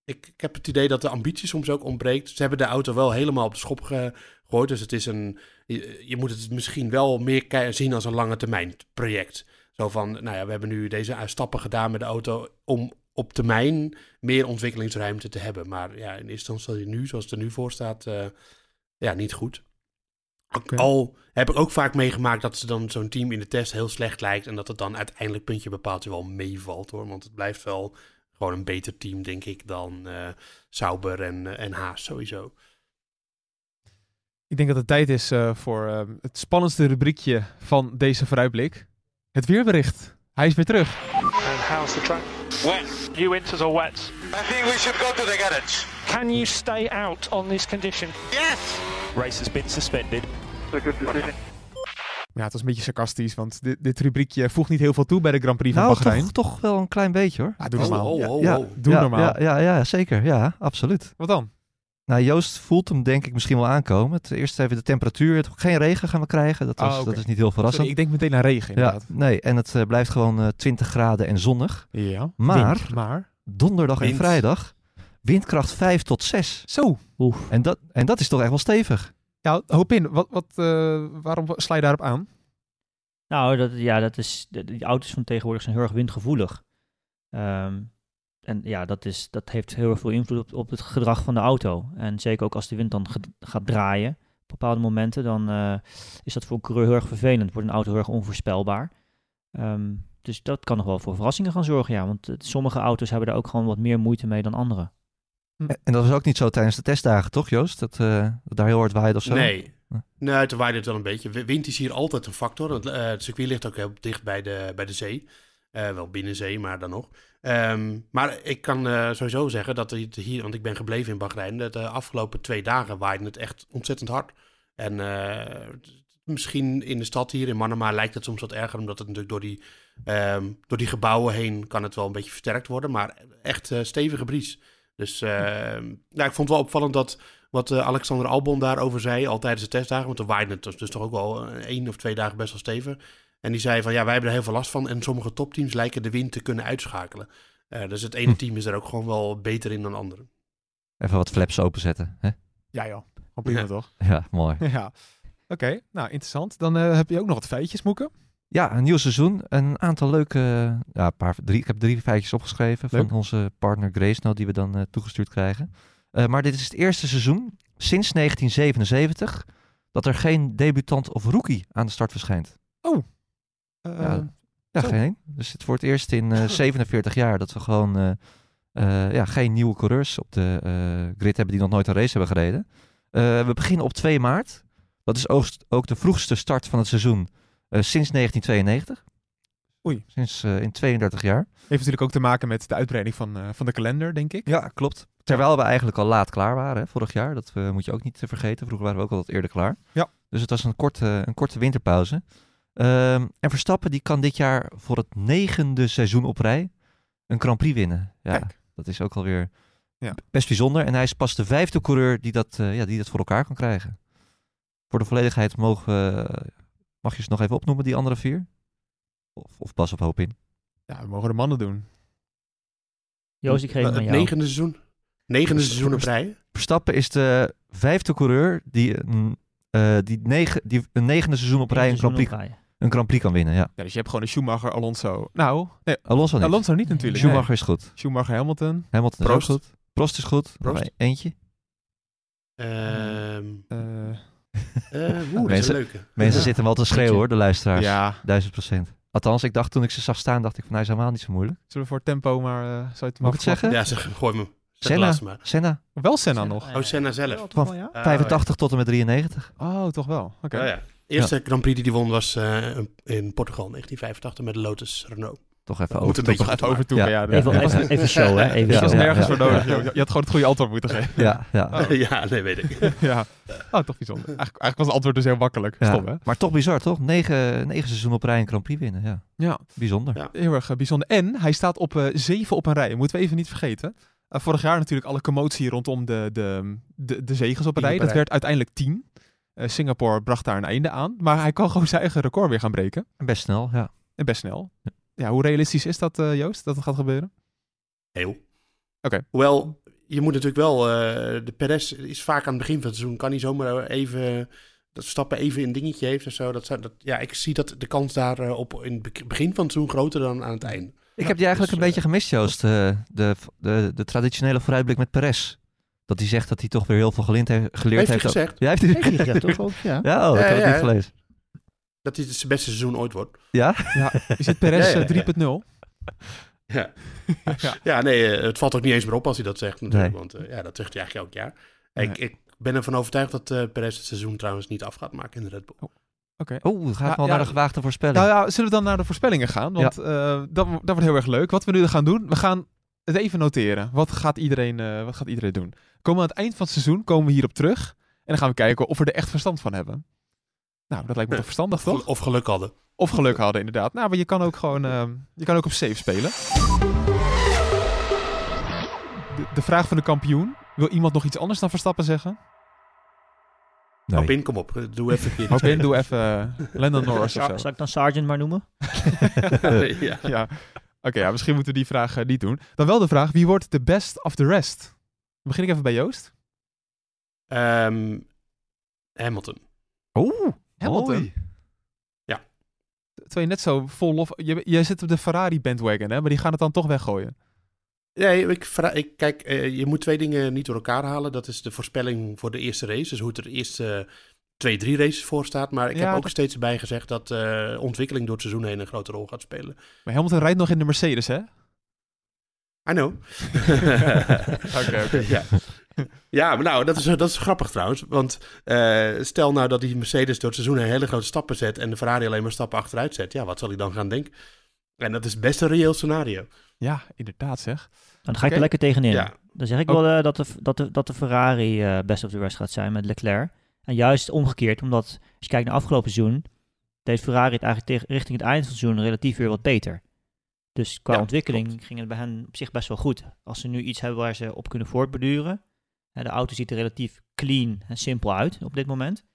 ik, heb het idee dat de ambitie soms ook ontbreekt. Ze hebben de auto wel helemaal op de schop gegooid. Dus het is een. Je, moet het misschien wel meer zien als een lange termijn project. Zo van, nou ja, we hebben nu deze stappen gedaan met de auto om op termijn meer ontwikkelingsruimte te hebben. Maar ja, in eerste instantie nu, zoals het er nu voor staat, eh, ja, niet goed. Al heb ik ook vaak meegemaakt dat ze dan zo'n team in de test heel slecht lijkt. En dat het dan uiteindelijk puntje bepaald wel meevalt hoor. Want het blijft wel gewoon een beter team, denk ik, dan eh Sauber en, eh, en Haas sowieso. Ik denk dat het tijd is eh, voor het spannendste rubriekje van deze vooruitblik. Het weerbericht. Hij is weer terug. And how's the track? Wet. You winters or wet? I think we should go to the garage. Can you stay out on this condition? Yes. Race has been suspended. Ja, het was een beetje sarcastisch, want dit, dit rubriekje voegt niet heel veel toe bij de Grand Prix van Nou, Bahrein. toch, toch wel een klein beetje hoor. Ja, doe normaal. Oh, oh, oh, Ja, oh. Doe ja, normaal. Ja, ja, ja, zeker. Ja, absoluut. Wat dan? Nou, Joost voelt hem denk ik misschien wel aankomen. Het eerst even de temperatuur. Het, geen regen gaan we krijgen. Dat, Ah, dat is niet heel verrassend. Sorry, ik denk meteen aan regen ja, inderdaad. nee, en het eh, blijft gewoon eh, 20 graden en zonnig. Ja. Maar- Wind, maar. Donderdag en vrijdag windkracht 5 tot 6. Zo. Oef. En dat, en dat is toch echt wel stevig. Ja, hoop in. Wat, wat, eh, waarom sla je daarop aan? Nou, dat, ja, dat is, de, die auto's van tegenwoordig zijn heel erg windgevoelig. Ehm, en ja, dat, is, dat heeft heel erg veel invloed op, op het gedrag van de auto. En zeker ook als de wind dan ge- gaat draaien op bepaalde momenten, dan eh, is dat voor een coureur heel erg vervelend. Wordt een auto heel erg onvoorspelbaar. Ehm, dus dat kan nog wel voor verrassingen gaan zorgen, ja. Want eh, sommige auto's hebben daar ook gewoon wat meer moeite mee dan andere. En, en dat was ook niet zo tijdens de testdagen, toch Joost? Dat, eh, dat daar heel hard waaide of zo? Nee. Nee. Nee, het waaide het wel een beetje. Wind is hier altijd een factor. Het, eh, het circuit ligt ook heel dicht bij de, bij de zee. Eh, wel binnen zee, maar dan nog. Ehm, maar ik kan eh, sowieso zeggen dat het hier, want ik ben gebleven in Bahrein, dat de afgelopen twee dagen waaide het echt ontzettend hard. En eh, misschien in de stad hier in Manama lijkt het soms wat erger, omdat het natuurlijk door die, ehm, door die gebouwen heen kan het wel een beetje versterkt worden. Maar echt stevige bries. Dus ehm, nou, ik vond het wel opvallend dat wat eh, Alexander Albon daarover zei, al tijdens de testdagen. Want er waaide het dus, dus toch ook wel eh, één of twee dagen best wel stevig. En die zei van ja, wij hebben er heel veel last van. En sommige topteams lijken de wind te kunnen uitschakelen. Eh, dus het ene Hm. team is er ook gewoon wel beter in dan anderen. Even wat flaps openzetten. Hè? Ja joh. Prima Ja. toch? Ja, mooi. Ja. Oké, nou interessant. Dan eh, heb je ook nog wat feitjes, Moeken. Ja, een nieuw seizoen. Een aantal leuke... Ja, een paar, drie, ik heb drie feitjes opgeschreven Leuk. van onze partner Grace, die we dan eh, toegestuurd krijgen. Eh, maar dit is het eerste seizoen sinds 1977 dat er geen debutant of rookie aan de start verschijnt. Eh, Ja. Ja, Zo. geen. Dus het wordt eerst in eh, 47 jaar dat we gewoon eh, eh, ja, geen nieuwe coureurs op de eh, grid hebben die nog nooit een race hebben gereden. Eh, we beginnen op 2 maart. Dat is ook, ook de vroegste start van het seizoen eh, sinds 1992. Oei. Sinds eh, in 32 jaar. Heeft natuurlijk ook te maken met de uitbreiding van, eh, van de kalender, denk ik. Ja, klopt. Terwijl we eigenlijk al laat klaar waren hè, vorig jaar. Dat eh, moet je ook niet eh, vergeten. Vroeger waren we ook al wat eerder klaar. Ja. Dus het was een korte, een korte winterpauze. Ehm, en Verstappen die kan dit jaar voor het negende seizoen op rij een Grand Prix winnen. Ja, Kijk. dat is ook alweer Ja. best bijzonder. En hij is pas de vijfde coureur die dat, eh, ja, die dat voor elkaar kan krijgen. Voor de volledigheid mogen we, mag je ze nog even opnoemen, die andere vier? Of, of pas op hoop in. Ja, we mogen de mannen doen. Joost, ik geef hem het aan jou. negende seizoen. Negende seizoen op rij. Verstappen is de vijfde coureur die, een, eh, die, negen, die een negende seizoen op rij een Grand, Prix, een Grand Prix kan winnen. Ja. Ja, dus je hebt gewoon een Schumacher, Alonso. Nou, nee, Alonso niet. Alonso niet natuurlijk. Schumacher is goed. Schumacher, Hamilton. Hamilton Prost. is ook goed. Prost is goed. Prost. Eentje. Ehm eh, eh, Oeh, dat is een Mensen- leuke. Mensen Ja. zitten wel te schreeuwen hoor, de luisteraars. ja, Duizend procent. Althans, ik dacht toen ik ze zag staan, dacht ik van, nou is helemaal niet zo moeilijk. zullen we voor tempo maar... eh zou je het het zeggen? Ja, zeg, gooi me. Senna. maar. Senna, Wel Senna nog. Oh, Senna zelf. Van Oh, 85 tot en met 93. Oh, toch wel. Oké. ja. Ja, ja. Eerste Grand Prix die hij won was eh, in Portugal 1985 met de Lotus Renault. Toch even over. moet een Toch even over toe. Ja, Ja. ja, Even, even, even show, hè? Even dat was Ja, show. nergens ja, voor nodig. ja. joh. Je had gewoon het goede antwoord moeten geven. Ja, ja. Oh. ja, nee, weet ik. ja. Oh, toch bijzonder. Eigenlijk, eigenlijk was het antwoord dus heel makkelijk. Ja. Stom, hè? Maar toch bizar, toch? Negen, negen seizoen op rij een Grand Prix winnen. Ja, Ja, bijzonder. Ja. heel erg eh, bijzonder. En hij staat op eh, zeven op een rij. Moeten we even niet vergeten. Eh, vorig jaar natuurlijk alle commotie rondom de, de, de, de zegens op een rij. Dat werd uiteindelijk tien. Eh, Singapore bracht daar een einde aan. Maar hij kan gewoon zijn eigen record weer gaan breken. Best snel, ja. En best snel. Ja, hoe realistisch is dat, eh, Joost, dat het gaat gebeuren? Heel. Oké. Hoewel, je moet natuurlijk wel... eh, de Perez is vaak aan het begin van het seizoen... kan hij zomaar even... dat Stappen even een dingetje heeft en zo. Dat, zou- dat, ja, ik zie dat de kans daar eh, op in het be- begin van het seizoen groter dan aan het einde. Ik heb die eigenlijk dus, een beetje gemist, Joost. eh, de, de, de traditionele vooruitblik met Perez. Dat hij zegt dat hij toch weer heel veel geleerd, he- geleerd Heeft hij heeft. gezegd Ja, heeft hij Heeft hij gezegd, toch? Ook, ja. Ja, oh, ik Ja, heb het ja, niet ja. gelezen. Dat dit zijn beste seizoen ooit wordt? Ja? Ja, is het Perez Ja, ja, ja. eh, 3.0? Ja. Ja. ja, nee, eh, het valt ook niet eens meer op als hij dat zegt natuurlijk. Nee. Want eh, ja, dat zegt hij eigenlijk elk jaar. Nee. Ik, ik ben ervan overtuigd dat eh Perez het seizoen trouwens niet af gaat maken in de Red Bull. Oké. Oh, dan ga ik Ja, wel ja. naar de gewaagde voorspelling. Nou ja, zullen we dan naar de voorspellingen gaan? Want eh, dat, dat wordt heel erg leuk. Wat we nu gaan doen, we gaan het even noteren. Wat gaat iedereen, eh, wat gaat iedereen doen? Komen we aan het eind van het seizoen, komen we hierop terug. En dan gaan we kijken of we er echt verstand van hebben. Nou, dat lijkt me toch verstandig, toch? Of geluk hadden. Of geluk hadden, inderdaad. Nou, maar je kan ook gewoon, ehm, je kan ook op safe spelen. De, de vraag van de kampioen. Wil iemand nog iets anders dan Verstappen zeggen? Nee. Hop in, kom op. eh, Doe even. Hoop in, doe even eh, Landon Norris of Zal, zo. zal ik dan Sergeant maar noemen? ja. ja. Oké, ja, misschien moeten we die vraag eh, niet doen. Dan wel de vraag, wie wordt de best of the rest? Dan begin ik even bij Joost. Ehm, Hamilton. Oh, Hamilton. Terwijl je net zo vol lof... Je, je zit op de Ferrari bandwagon, hè? Maar die gaan het dan toch weggooien. Nee, ik, ik, kijk, eh, je moet twee dingen niet door elkaar halen. Dat is de voorspelling voor de eerste race. Dus hoe het er de eerste twee, drie races voor staat. Maar ik Ja, heb ook dat- steeds bij gezegd dat eh, ontwikkeling door het seizoen heen een grote rol gaat spelen. Maar Hamilton rijdt nog in de Mercedes, hè? I know. Oké, oké. ja. ja, maar nou, dat is, dat is grappig trouwens. Want eh, stel nou dat die Mercedes door het seizoen heen hele grote stappen zet... en de Ferrari alleen maar stappen achteruit zet. Ja, wat zal hij dan gaan denken? En dat is best een reëel scenario. Ja, inderdaad zeg. Dan ga ik er lekker tegenin. Ja. Dan zeg ik Ook- wel eh, dat, de, dat, de, dat de Ferrari eh, best of the rest gaat zijn met Leclerc. En juist omgekeerd, omdat als je kijkt naar afgelopen seizoen, deed Ferrari het eigenlijk tegen, richting het eind van het seizoen relatief weer wat beter. Dus qua Ja, ontwikkeling ging het bij hen op zich best wel goed. Als ze nu iets hebben waar ze op kunnen voortborduren. Hè, de auto ziet er relatief clean en simpel uit op dit moment.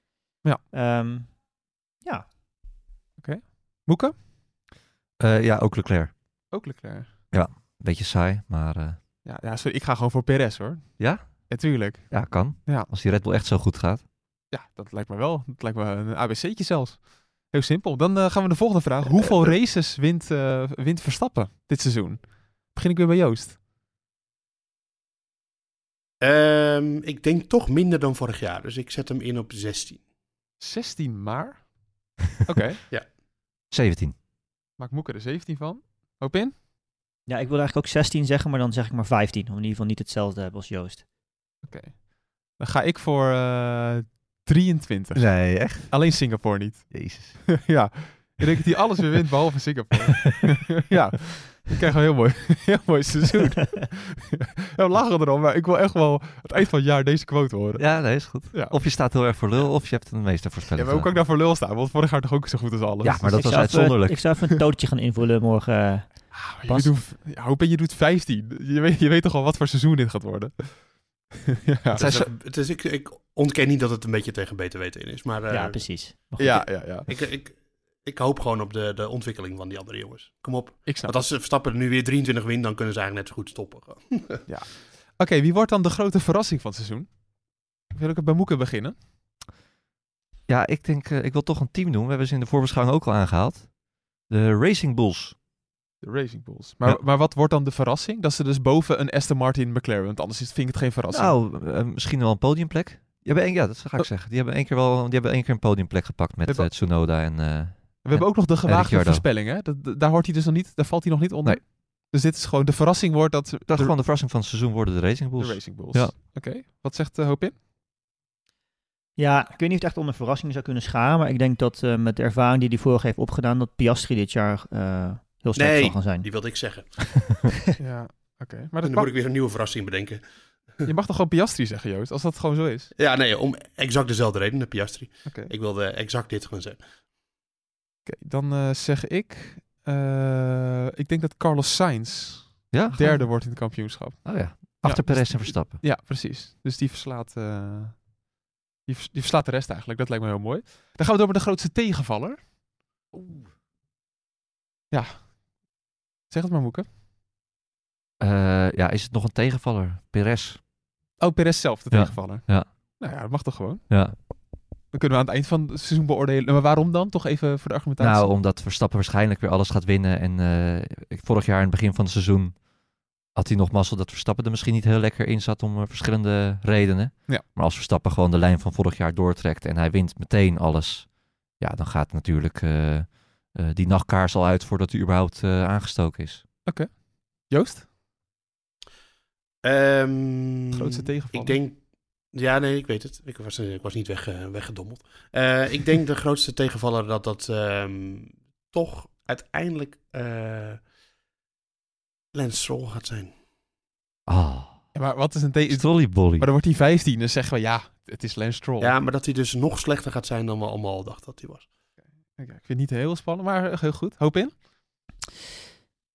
Ja. Ehm, ja. Moeke? Eh, ja, ook Leclerc. Ook Leclerc. Beetje saai, maar eh, Ja, ja sorry, ik ga gewoon voor Perez, hoor. Ja? Natuurlijk. ja, kan. Ja. Als die Red Bull echt zo goed gaat. Ja, dat lijkt me wel. Dat lijkt me een ABC'tje zelfs. Heel simpel. Dan eh, gaan we de volgende vraag. Hoeveel races wint, eh, wint Verstappen dit seizoen? Begin ik weer bij Joost. Ehm, ik denk toch minder dan vorig jaar. Dus ik zet hem in op 16. 16 maar. Oké. 17. Maak Moeke er 17 van. Hoop in? ja, ik wilde eigenlijk ook 16 zeggen, maar dan zeg ik maar 15. Om in ieder geval niet hetzelfde te hebben als Joost. Oké. Dan ga ik voor eh 23. Nee, echt? Alleen Singapore niet. Jezus. ja. Ik denk dat hij alles weer wint behalve Singapore. ja. Ik krijg een heel mooi, heel mooi seizoen. ja, we lachen erom, maar ik wil echt wel het eind van het jaar deze quote horen. Ja, nee, is goed. Ja. Of je staat heel erg voor lul, of je hebt een Ja, meestervoorspelling. maar hoe kan ik nou voor lul staan? Want vorig jaar toch ook zo goed als alles. Ja, maar dat ik was even- uitzonderlijk. Ik zou even een tootje gaan invullen morgen. eh. Ah, je doet, ja, hoe ben je doet 15? Je weet, je weet toch al wat voor seizoen dit gaat worden? ja. Dus, eh, het is, ik, ik ontken niet dat het een beetje tegen beter weten in is. Maar eh, ja, precies. Maar goed, ja, ja, ja. ik, ik, ik hoop gewoon op de, de ontwikkeling van die andere jongens. Kom op. Ik snap Want als ze Verstappen er nu weer 23 win, dan kunnen ze eigenlijk net zo goed stoppen. gewoon. Oké, wie wordt dan de grote verrassing van het seizoen? Wil ik het bij Moeke beginnen? Ja, ik denk, eh, ik wil toch een team doen. We hebben ze in de voorbeschouwing ook al aangehaald. De Racing Bulls. De Racing Bulls. Maar, Ja. maar wat wordt dan de verrassing? Dat ze dus boven een Aston Martin McLaren, want anders is- vind ik het geen verrassing. Nou, eh, misschien wel een podiumplek. Die hebben één, ja, dat ga ik Oh. zeggen. Die hebben één keer wel, die hebben één keer een podiumplek gepakt met eh, Tsunoda en. Eh, We hebben ook nog de gewaagde Ricciardo. voorspelling, hè? Dat, dat- daar hoort hij dus nog niet, daar valt hij nog niet onder. Nee. Dus dit is gewoon de verrassing wordt dat dat de, gewoon de verrassing van het seizoen worden de Racing Bulls. de Racing Bulls. Ja. Oké, wat zegt uh, Hoop in? Ja, ik weet niet of het echt onder verrassing zou kunnen scharen, maar ik denk dat eh, met de ervaring die hij vorig heeft opgedaan, dat Piastri dit jaar eh, heel sterk Nee. zal gaan zijn. Die wilde ik zeggen. ja, oké. Maar dat dan mag, moet ik weer een nieuwe verrassing bedenken. je mag toch gewoon Piastri zeggen, Joost, als dat gewoon zo is? Ja, nee, om exact dezelfde reden, de Piastri. Oké, Ik wilde exact dit gaan zeggen. Dan eh, zeg ik, eh, ik denk dat Carlos Sainz Ja, gewoon- derde wordt in het kampioenschap. Oh ja. Achter dus- Perez en Verstappen. Ja, precies. Dus die verslaat, eh, die, vers- die verslaat de rest eigenlijk. Dat lijkt me heel mooi. Dan gaan we door met de grootste tegenvaller. Ja. Zeg het maar, Moeke. Ja, is het nog een tegenvaller? Perez. Oh, Perez zelf, de Ja. tegenvaller. Ja. Nou ja, dat mag toch gewoon. Ja. Dan kunnen we aan het eind van het seizoen beoordelen. Maar waarom dan? Toch even voor de argumentatie. Nou, omdat Verstappen waarschijnlijk weer alles gaat winnen. En eh, vorig jaar in het begin van het seizoen had hij nog mazzel dat Verstappen er misschien niet heel lekker in zat om eh, verschillende redenen. Ja. Maar als Verstappen gewoon de lijn van vorig jaar doortrekt en hij wint meteen alles, ja, dan gaat natuurlijk eh, eh, die nachtkaars al uit voordat hij überhaupt eh, aangestoken is. Joost? Ehm, Grootste tegenvaller? Ik denk... Ja, nee, ik weet het. Ik was, eh, ik was niet weg, eh, weggedommeld. Eh, ik denk de grootste tegenvaller dat dat ehm, toch uiteindelijk eh Lance Stroll gaat zijn. Ah, Ja, maar wat is een tegen... Strollybolly. Maar dan wordt hij 15, dus zeggen we ja, het is Lance Stroll. Ja, maar dat hij dus nog slechter gaat zijn dan we allemaal al dachten dat hij was. Oké, ik vind het niet heel spannend, maar heel goed. Hoop in.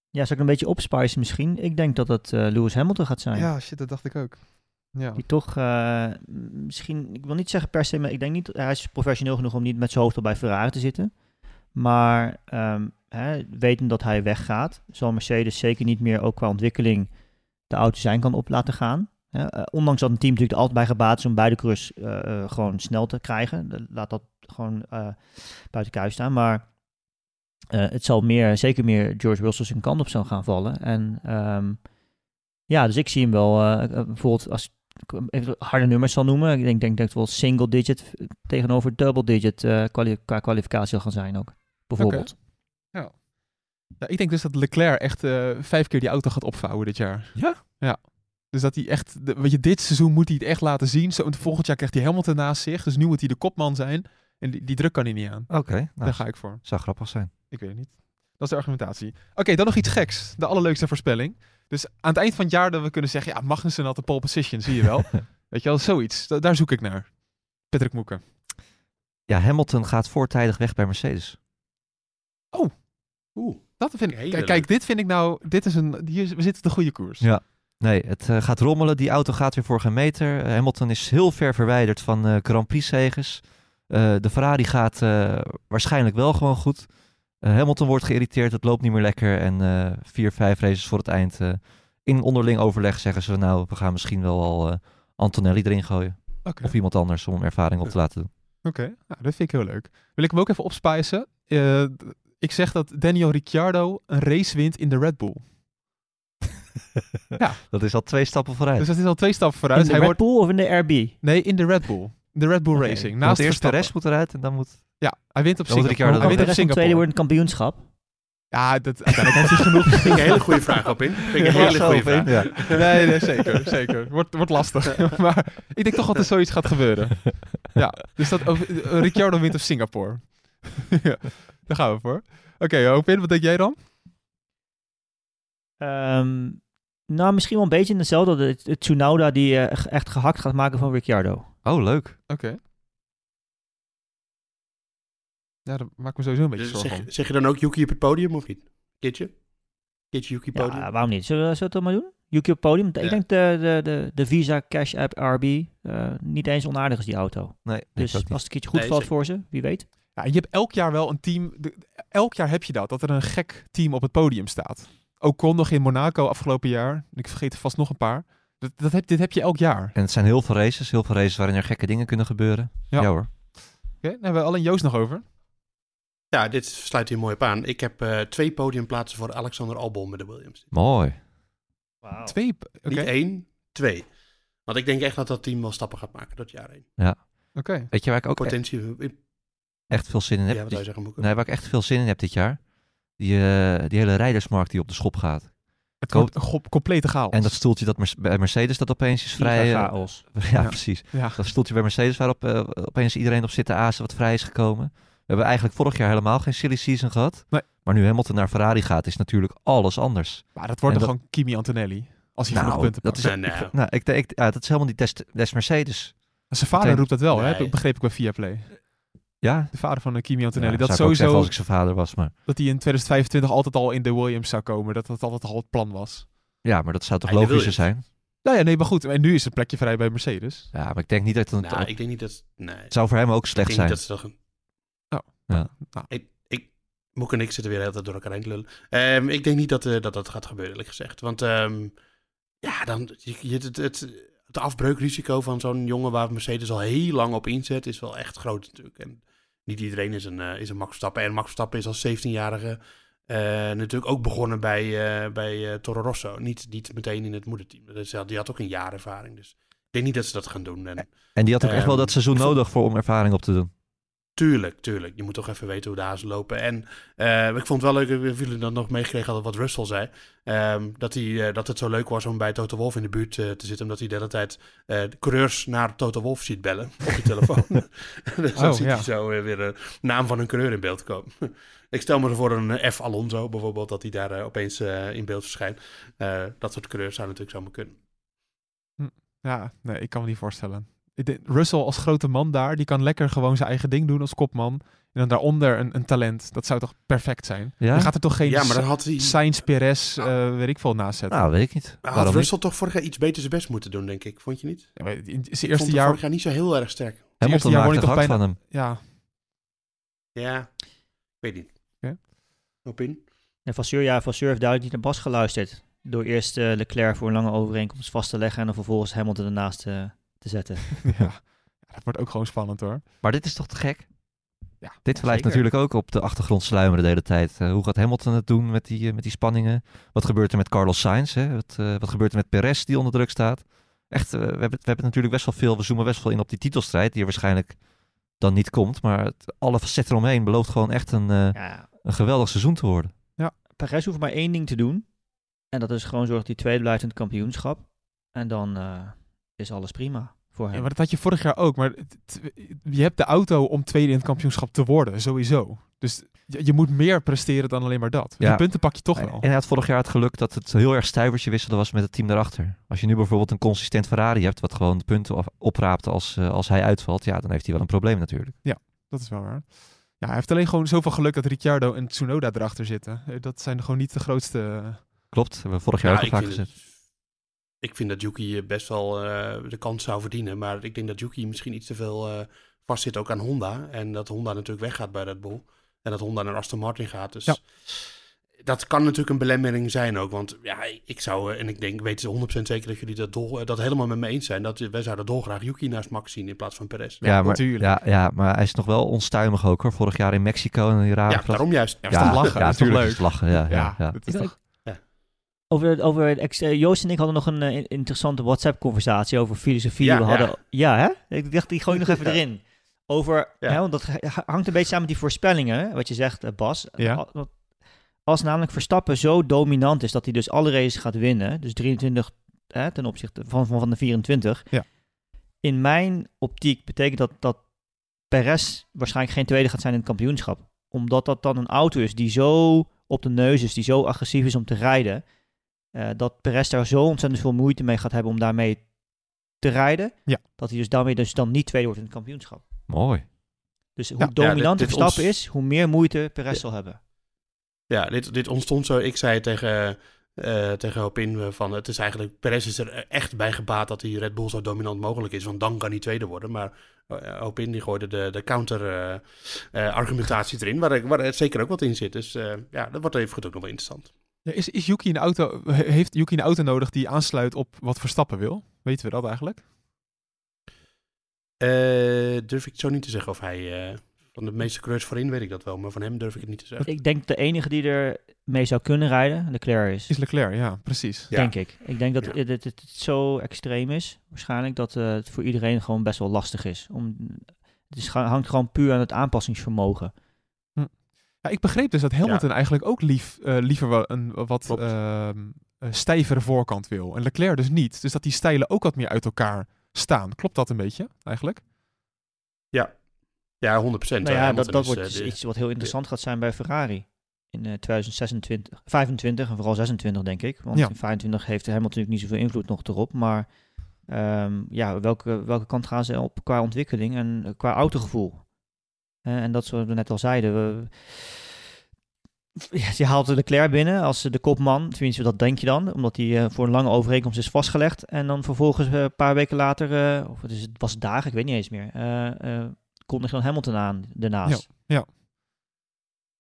Ja, zou ik een beetje opspicen misschien? Ik denk dat het eh, Lewis Hamilton gaat zijn. Ja, shit, dat dacht ik ook. Ja. Die toch eh, misschien, ik wil niet zeggen per se, maar ik denk niet, hij is professioneel genoeg om niet met zijn hoofd al bij Ferrari te zitten. Maar ehm hè, wetend dat hij weggaat, zal Mercedes zeker niet meer ook qua ontwikkeling de auto zijn kan op laten gaan. Hè, eh, ondanks dat een team natuurlijk er altijd bij gebaat is om beide coureurs eh, gewoon snel te krijgen. Laat dat gewoon buiten kijf staan. Maar het zal meer, zeker meer George Russell zijn kant op zou gaan vallen. En ehm, ja, dus ik zie hem wel bijvoorbeeld als even harde nummers zal noemen. Ik denk, denk dat het wel single digit tegenover double digit eh, kwali- qua kwalificatie zal gaan zijn ook. Bijvoorbeeld. Ja, ik denk dus dat Leclerc echt eh, vijf keer die auto gaat opvouwen dit jaar. Ja? Ja. Dus dat hij echt, de, weet je, dit seizoen moet hij het echt laten zien. Zo, en volgend jaar krijgt hij Hamilton naast zich. Dus nu moet hij de kopman zijn. En die, die druk kan hij niet aan. Oké, nou, Daar ga ik voor. zou grappig zijn. Ik weet het niet. Dat is de argumentatie. Oké, dan nog iets geks. De allerleukste voorspelling. Dus aan het eind van het jaar dat we kunnen zeggen... Ja, Magnussen had de pole position, zie je wel. weet je wel, zoiets. Da- daar zoek ik naar. Patrick Moeken. Ja, Hamilton gaat voortijdig weg bij Mercedes. Oeh. Dat vind ik... Kijk, leuk. kijk, dit vind ik nou... Dit is een... Hier, we zitten op de goede koers. Ja. Nee, het eh, gaat rommelen. Die auto gaat weer voor geen meter. Eh, Hamilton is heel ver verwijderd van eh, Grand Prix zeges. Eh, de Ferrari gaat eh, waarschijnlijk wel gewoon goed. Eh, Hamilton wordt geïrriteerd, het loopt niet meer lekker. En eh, vier, vijf races voor het eind. eh, in onderling overleg zeggen ze nou, we gaan misschien wel al eh, Antonelli erin gooien. Of iemand anders om hem ervaring op te laten doen. Oké, nou, dat vind ik heel leuk. Wil ik hem ook even opspijzen? Eh, ik zeg dat Daniel Ricciardo een race wint in de Red Bull. Dat is al twee stappen vooruit. Dus dat is al twee stappen In vooruit. de Hij Red wordt, Bull of in de RB? nee, in de Red Bull. De Red Bull. Racing. Want Naast eerst de rest moet eruit en dan moet... Ja, hij wint op Singapore. Ricciardo Hij wint op de tweede Singapore. wordt een kampioenschap. Ja, dat, uiteindelijk heeft hij genoeg. Vind ik een hele goede vraag op in. Vind ik een hele goede vraag. Ja. Nee, nee, zeker, zeker. Wordt, wordt lastig. maar ik denk toch dat er zoiets gaat gebeuren. Ja, dus dat over, eh, Ricciardo wint op Singapore. ja, daar gaan we voor. Oké, hoop in. Wat denk jij dan? Ehm, nou, misschien wel een beetje in hetzelfde. dat Het, het Tsunoda die eh, echt gehakt gaat maken van Ricciardo. Oh, leuk. Oké. Ja, daar maak ik me sowieso een beetje Dus zorgen zeg, om. zeg je dan ook Yuki op het podium of niet? Kitje? Kitje Yuki podium? Ja, waarom niet? Zullen we, zullen we het dan maar doen? Yuki op het podium. Ik denk de, de, de, de Visa Cash App RB eh, niet eens onaardig is die auto. Nee, Dus ook niet. als het een keertje goed Nee, valt zeker. voor ze, wie weet. Ja, en je hebt elk jaar wel een team. de- elk jaar heb je dat, dat er een gek team op het podium staat. Ocon nog in Monaco afgelopen jaar. Ik vergeet er vast nog een paar. Dat, dat heb, dit heb je elk jaar. En het zijn heel veel races. Heel veel races waarin er gekke dingen kunnen gebeuren. Ja. Ja, hoor. Oké, dan hebben we alleen Joost nog over. Ja, dit sluit hier mooi op aan. Ik heb eh, twee podiumplaatsen voor Alexander Albon met de Williams. Mooi. Twee. p- Oké. Niet één, twee. Want ik denk echt dat dat team wel stappen gaat maken dat jaar heen. Oké. Weet je waar ik ook e- Potentie. echt veel zin in heb? ja, wat zou je zeggen? Nee, waar ik echt veel zin in heb dit jaar. Die, eh, die hele rijdersmarkt die op de schop gaat. Het Koop- wordt een complete chaos. En dat stoeltje dat bij Mercedes dat opeens is vrij... Eh, chaos. ja, Ja. precies. ja. Dat stoeltje bij Mercedes waarop opeens iedereen op zit te azen wat vrij is gekomen. We hebben eigenlijk vorig jaar helemaal geen silly season gehad. Nee. Maar nu Hamilton naar Ferrari gaat, is natuurlijk alles anders. Maar dat wordt En toch dat- gewoon Kimi Antonelli. Als hij Nou, genoeg punten dat pakt. is- Nee, nee. Ik- nou, ik denk, ja, dat is helemaal niet des, des Mercedes. Zijn vader meteen- roept dat wel, hè? Begreep ik bij Viaplay. Ja, De vader van Kimi ja Antonelli. dat dat zou ik sowieso als ik zijn vader was. Maar dat hij in 2025 altijd al in de Williams zou komen. Dat dat altijd al het plan was. ja, maar dat zou toch logischer zijn? Nou ja, nee, maar goed. En nu is het plekje vrij bij Mercedes. Ja, maar ik denk niet dat het... Nou, ik denk niet dat... Nee. Het zou voor hem ook Ik slecht denk zijn. dat ze toch... Ja. Nou, Ik, ik, Moek en ik zitten weer de hele tijd door elkaar heen te lullen. Ehm, ik denk niet dat, eh, dat dat gaat gebeuren, eerlijk gezegd. Want ehm, ja, dan, je, je- het, het, afbreukrisico van zo'n jongen waar Mercedes al heel lang op inzet, is wel echt groot natuurlijk. En niet iedereen is een, eh, is een Max Verstappen. En Max Verstappen is als 17-jarige eh, natuurlijk ook begonnen bij, eh, bij eh, Toro Rosso. Niet, niet meteen in het moederteam. Dus, die had ook een jaar ervaring. Dus ik denk niet dat ze dat gaan doen. En, En die had ook echt wel Ehm, dat seizoen nodig voor om ervaring op te doen. Tuurlijk, tuurlijk. Je moet toch even weten hoe de hazen lopen. En eh, ik vond het wel leuk, of jullie dat nog meegekregen hadden, wat Russell zei. Ehm, dat, hij, eh, dat het zo leuk was om bij Toto Wolf in de buurt eh, te zitten. Omdat hij de hele tijd de coureurs naar Toto Wolf ziet bellen op je telefoon. dus dan Oh, ziet ja. hij zo weer de naam van een coureur in beeld komen. ik stel me voor een F. Alonso bijvoorbeeld, dat hij daar opeens in beeld verschijnt. Dat soort coureurs zou natuurlijk zomaar kunnen. Ja, nee, ik kan me niet voorstellen. Ik denk, Russell als grote man daar, die kan lekker gewoon zijn eigen ding doen als kopman. En dan daaronder een, een talent. Dat zou toch perfect zijn? Ja? Dan gaat er toch geen Ja, maar dan had hij... Sainz, Perez, eh, weet ik veel, naast zetten. Nou, weet ik niet. Had Waarom niet? Russell toch vorig jaar iets beter zijn best moeten doen, denk ik. Vond je niet? Ja, maar in zijn eerste jaar... vorig jaar niet zo heel erg sterk. eerste Hamilton jaar word ik toch hard van hem. Ja, Ja, weet niet. Oké. Opin? En Vasseur, ja, Vasseur heeft duidelijk niet naar Bas geluisterd. Door eerst eh, Leclerc voor een lange overeenkomst vast te leggen en dan vervolgens Hamilton ernaast eh, te zetten. ja. Dat wordt ook gewoon spannend hoor. Maar dit is toch te gek? Ja, Dit blijft zeker. natuurlijk ook op de achtergrond sluimeren de hele tijd. Eh, hoe gaat Hamilton het doen met die, eh, met die spanningen? Wat gebeurt er met Carlos Sainz? Hè? Wat, eh, wat gebeurt er met Perez die onder druk staat? Echt, we, hebben, we hebben natuurlijk best wel veel, we zoomen best wel in op die titelstrijd, die er waarschijnlijk dan niet komt. Maar het, alle facetten eromheen belooft gewoon echt een, eh, Ja, een geweldig seizoen te worden. Perez hoeft maar één ding te doen. En dat is gewoon zorgen dat hij tweede blijft in het kampioenschap. En dan eh, is alles prima voor Ja, hem. maar dat had je vorig jaar ook. Maar je hebt de auto om tweede in het kampioenschap te worden, sowieso. Dus je, je moet meer presteren dan alleen maar dat. Ja. Die punten pak je toch wel. En hij had vorig jaar het geluk dat het heel erg stuivertje wisselde was met het team daarachter. Als je nu bijvoorbeeld een consistent Ferrari hebt, wat gewoon de punten op- opraapt als, eh, als hij uitvalt, ja, dan heeft hij wel een probleem natuurlijk. Dat is wel waar. Ja, hij heeft alleen gewoon zoveel geluk dat Ricciardo en Tsunoda erachter zitten. Eh, Dat zijn gewoon niet de grootste... eh, Klopt, hebben we vorig jaar Ja, ook vaak het- ik vind dat Yuki eh, best wel eh, de kans zou verdienen. Maar ik denk dat Yuki misschien iets te veel eh vast zit ook aan Honda. En dat Honda natuurlijk weggaat bij Red Bull. En dat Honda naar Aston Martin gaat. Dus Ja. dat kan natuurlijk een belemmering zijn ook. Want ja, ik zou, en ik denk, weten ze 100% zeker dat jullie dat, dol, dat helemaal met me eens zijn. Dat wij zouden dolgraag Yuki naast Max zien in plaats van Perez. Ja, maar, natuurlijk. ja, ja, maar hij is nog wel onstuimig ook hoor. Vorig jaar in Mexico en die rare Ja, plas- daarom juist. Ja, toch lachen? Ja, Dat is toch tuurlijk leuk? lachen. Ja, ja, ja. dat is toch... Over, over Joost en ik hadden nog een eh, in- interessante WhatsApp-conversatie over filosofie. Ja, we hadden, ja. hè? Ik dacht, die gooi ik nog even erin. Over, Ja. hè, want dat ha- hangt een beetje samen met die voorspellingen, wat je zegt, eh, Bas. Als namelijk Verstappen zo dominant is dat hij dus alle races gaat winnen, dus 23 hè, ten opzichte van, van, van de 24. Ja. In mijn optiek betekent dat dat Perez waarschijnlijk geen tweede gaat zijn in het kampioenschap. Omdat dat dan een auto is die zo op de neus is, die zo agressief is om te rijden. Eh, dat Perez daar zo ontzettend veel moeite mee gaat hebben om daarmee te rijden. Ja. Dat hij dus daarmee dus dan niet tweede wordt in het kampioenschap. Mooi. Dus hoe Ja, dominant dit- dit Verstappen ons- is, hoe meer moeite Perez Ja. zal hebben. Ja, dit, dit ontstond zo. Ik zei tegen, eh tegen Hopin eh, van het is eigenlijk, Perez is er echt bij gebaat dat die Red Bull zo dominant mogelijk is, want dan kan hij tweede worden. Maar Hopin die gooide de, de counter eh, eh, argumentatie erin, waar, waar er zeker ook wat in zit. Dus eh, ja, dat wordt even goed ook nog wel interessant. Ja, is, is Yuki een auto, he- heeft Yuki een auto nodig die aansluit op wat Verstappen wil? Weten we dat eigenlijk? Eh, durf ik zo niet te zeggen of hij, eh, van de meeste coureurs voorin weet ik dat wel, maar van hem durf ik het niet te zeggen. Ik denk de enige die er mee zou kunnen rijden, Leclerc is. Is Leclerc, ja, precies. Ja. Denk ik. Ik denk dat Ja. het, het, het zo extreem is, waarschijnlijk, dat eh, het voor iedereen gewoon best wel lastig is. Om, het is, hangt gewoon puur aan het aanpassingsvermogen. Ja, ik begreep dus dat Hamilton eigenlijk ook lief, eh, liever wel een wat ehm, eh, stijvere voorkant wil. En Leclerc dus niet. Dus dat die stijlen ook wat meer uit elkaar staan. Klopt dat een beetje, eigenlijk? Ja, 100%. Nou ja, dat, dat is, wordt eh, dus iets wat heel interessant gaat zijn bij Ferrari. In eh 2026, 25 en vooral 26 denk ik. Want Ja. in 25 heeft Hamilton natuurlijk niet zoveel invloed nog erop. Maar ehm, ja, welke, welke kant gaan ze op qua ontwikkeling en eh, qua autogevoel? Eh, en dat zoals we net al zeiden. We, ja, je haalt de Leclerc binnen als de kopman. Tenminste, dat denk je dan. Omdat hij eh, voor een lange overeenkomst is vastgelegd. En dan vervolgens eh, een paar weken later, of het, is, het was dagen, ik weet niet eens meer. kondigt dan Hamilton aan daarnaast.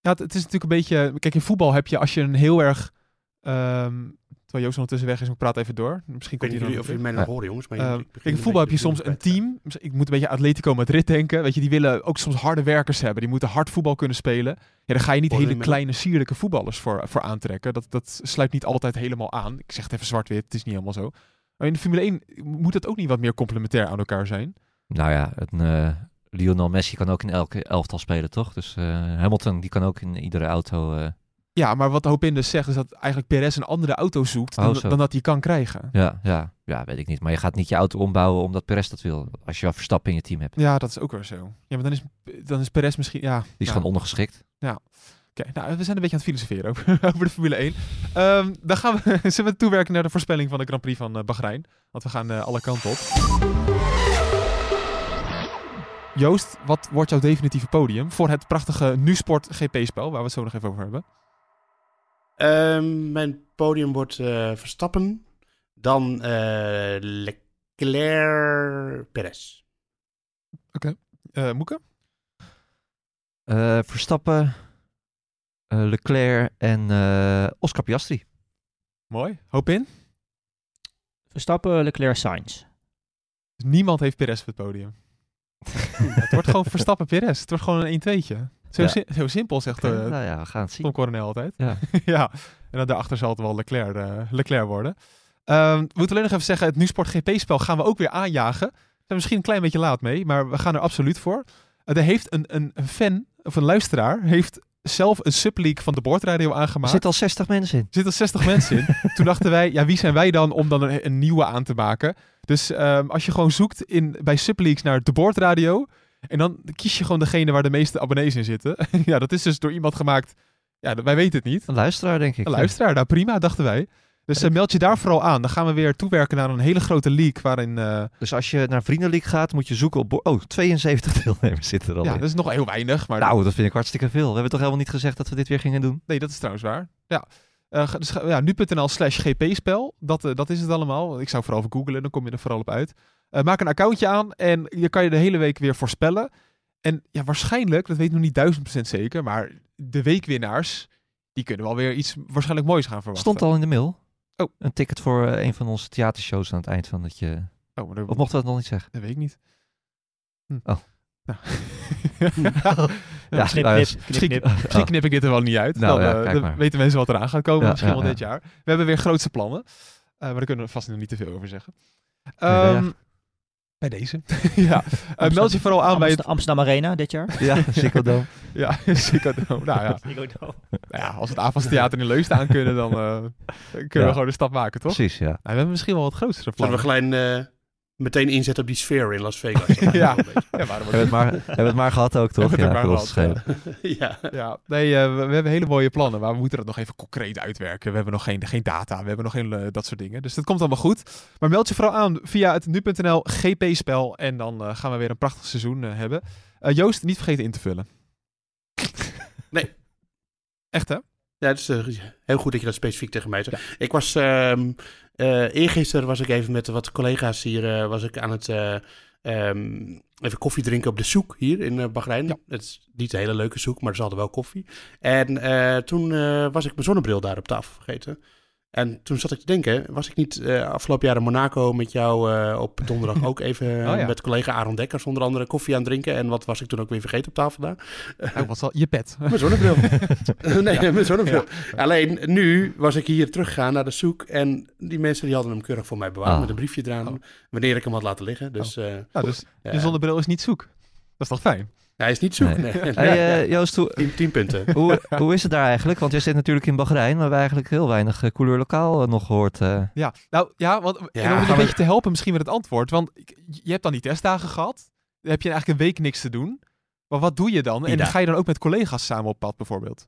Ja, het, het is natuurlijk een beetje... Kijk, in voetbal heb je als je een heel erg... ehm, Terwijl Joost ondertussen weg is, ik praat even door. Misschien Ik komt weet hij niet dan of jullie mij nog horen, jongens. Maar kijk, in voetbal heb je soms een team. Ik moet een beetje Atletico Madrid denken. Weet je, die willen ook soms harde werkers hebben. Die moeten hard voetbal kunnen spelen. Ja, daar ga je niet hele kleine, sierlijke voetballers voor, voor aantrekken. Dat, dat sluit niet altijd helemaal aan. Ik zeg het even zwart-wit, het is niet helemaal zo. Maar in de Formule 1 moet het ook niet wat meer complementair aan elkaar zijn. Nou ja, een, eh, Lionel Messi kan ook in elke elftal spelen, toch? Dus eh, Hamilton, die kan ook in iedere auto... Ja, maar wat Hopin dus zegt, is dat eigenlijk Perez een andere auto zoekt Oh, dan, dan dat hij kan krijgen. ja, ja, ja, weet ik niet. Maar je gaat niet je auto ombouwen omdat Perez dat wil. Als je wel Verstappen in je team hebt. Ja, dat is ook weer zo. Ja, maar dan is, dan is Perez misschien... Ja, Die is ja. gewoon ondergeschikt. Oké, nou, we zijn een beetje aan het filosoferen over, over de Formule 1. Ehm, dan gaan we, zullen we toewerken naar de voorspelling van de Grand Prix van eh, Bahrein. Want we gaan eh, alle kanten op. Joost, wat wordt jouw definitieve podium voor het prachtige NuSport GP-spel, waar we het zo nog even over hebben? Ehm, mijn podium wordt eh, Verstappen. Dan eh, Leclerc Perez. Eh Moeke? Eh, Verstappen, eh, Leclerc en eh, Oscar Piastri. Mooi. Hoop in. Verstappen, Leclerc, Sainz. Niemand heeft Perez op het podium. het wordt gewoon Verstappen-Perez. Het wordt gewoon een 1-2'tje. Zo, Ja. si- zo simpel, zegt eh nou ja, we gaan het zien. Tom Coronel altijd. Ja. ja, en dan daarachter zal het wel Leclerc, eh, Leclerc worden. We moeten alleen nog even zeggen, het NuSport GP-spel gaan we ook weer aanjagen. We zijn misschien een klein beetje laat mee, maar we gaan er absoluut voor. Er heeft een, een, een fan, of een luisteraar, heeft zelf een subleak van de boordradio Er aangemaakt. zitten al 60 mensen in. Er zitten 60 mensen in. Toen dachten wij, ja, wie zijn wij dan om dan een, een nieuwe aan te maken? Dus ehm, als je gewoon zoekt in, bij subleaks naar de boordradio, en dan kies je gewoon degene waar de meeste abonnees in zitten. ja, dat is dus door iemand gemaakt. Ja, wij weten het niet. Een luisteraar, denk ik. Een luisteraar, nou prima, dachten wij. Dus eh, meld je daar vooral aan. Dan gaan we weer toewerken naar een hele grote leak waarin... eh, Dus als je naar Vriendenleague gaat, moet je zoeken op... Oh, 72 deelnemers zitten er al ja, in. dat is nog heel weinig, maar... Nou, dat vind ik hartstikke veel. We hebben toch helemaal niet gezegd dat we dit weer gingen doen? Nee, dat is trouwens waar. Ja. Eh, dus ja, nu.nl slash gp-spel. Dat, dat is het allemaal. Ik zou vooral even googlen, dan kom je er vooral op uit. Eh, maak een accountje aan en je kan je de hele week weer voorspellen. En ja, waarschijnlijk, dat weet ik nog niet duizend procent zeker, maar de weekwinnaars, die kunnen wel weer iets waarschijnlijk moois gaan verwachten. Stond al in de mail. Oh. Een ticket voor eh, een van onze theatershows aan het eind van dat je... Oh, maar dat, Of mochten we dat nog niet zeggen? dat weet ik niet. Hm. Oh. Nou. Ja, knip, nou, knip, knip, Misschien, knip. misschien knip ik dit er wel niet uit. Nou, dan, ja, eh, kijk dan maar. weten mensen wat eraan gaat komen, Ja, misschien ja, wel ja. dit jaar. We hebben weer grootste plannen. Eh, maar daar kunnen we vast nog niet te veel over zeggen. Ehm, bij deze. ja. Eh, meld je vooral aan bij het... Amsterdam, Arena dit jaar. Ja, Dome. Ja, Dome. Nou ja, nou ja, als we het avondstheater in Leusden aan kunnen, dan eh, kunnen we gewoon een stap maken, toch? Precies, ja. Nou, we hebben misschien wel wat grotere Zullen plannen. we gelijk eh, meteen inzetten op die sfeer in Las Vegas? Ja. Ja, Hebben we het maar, hebben het maar gehad ook, toch? Ja, gehad, schelen. ja. Ja, nee, eh, we, we hebben hele mooie plannen, maar we moeten dat nog even concreet uitwerken. We hebben nog geen, geen data, we hebben nog geen eh, dat soort dingen. Dus dat komt allemaal goed. Maar meld je vooral aan via het nu.nl GP-spel en dan eh, gaan we weer een prachtig seizoen eh, hebben. Eh, Joost, niet vergeten in te vullen. Nee. Echt hè? Ja, het is eh, heel goed dat je dat specifiek tegen mij zegt. Ik was, ehm eh eergisteren was ik even met wat collega's hier, eh, was ik aan het eh, ehm, even koffie drinken op de soek hier in Bahrein. Het is niet een hele leuke soek, maar ze hadden wel koffie. En toen was ik mijn zonnebril daar op tafel vergeten. En toen zat ik te denken, was ik niet eh, afgelopen jaar in Monaco met jou eh, op donderdag ook even eh, Oh ja. met collega Aaron Dekkers onder andere koffie aan het drinken. En wat was ik toen ook weer vergeten op tafel daar? Nou, wat zal je pet? Mijn zonnebril. nee, mijn zonnebril. Alleen nu was ik hier teruggegaan naar de zoek. En die mensen die hadden hem keurig voor mij bewaard. Ah. Met een briefje eraan. Oh. Wanneer ik hem had laten liggen. Dus Nou, dus ja. je zonnebril is niet zoek. Dat is toch fijn? Hij is niet zoek. Nee. Nee. Hey, eh, Joost, hoe, Tien, tien punten. hoe, hoe is het daar eigenlijk? Want je zit natuurlijk in Bahrein, maar we hebben eigenlijk heel weinig eh, couleur lokaal eh, nog gehoord. eh. Ja, nou ja, want, en om je een we- beetje te helpen misschien met het antwoord. Want ik- je hebt dan die testdagen gehad. Dan heb je eigenlijk een week niks te doen. Maar wat doe je dan? En ga je dan ook met collega's samen op pad bijvoorbeeld?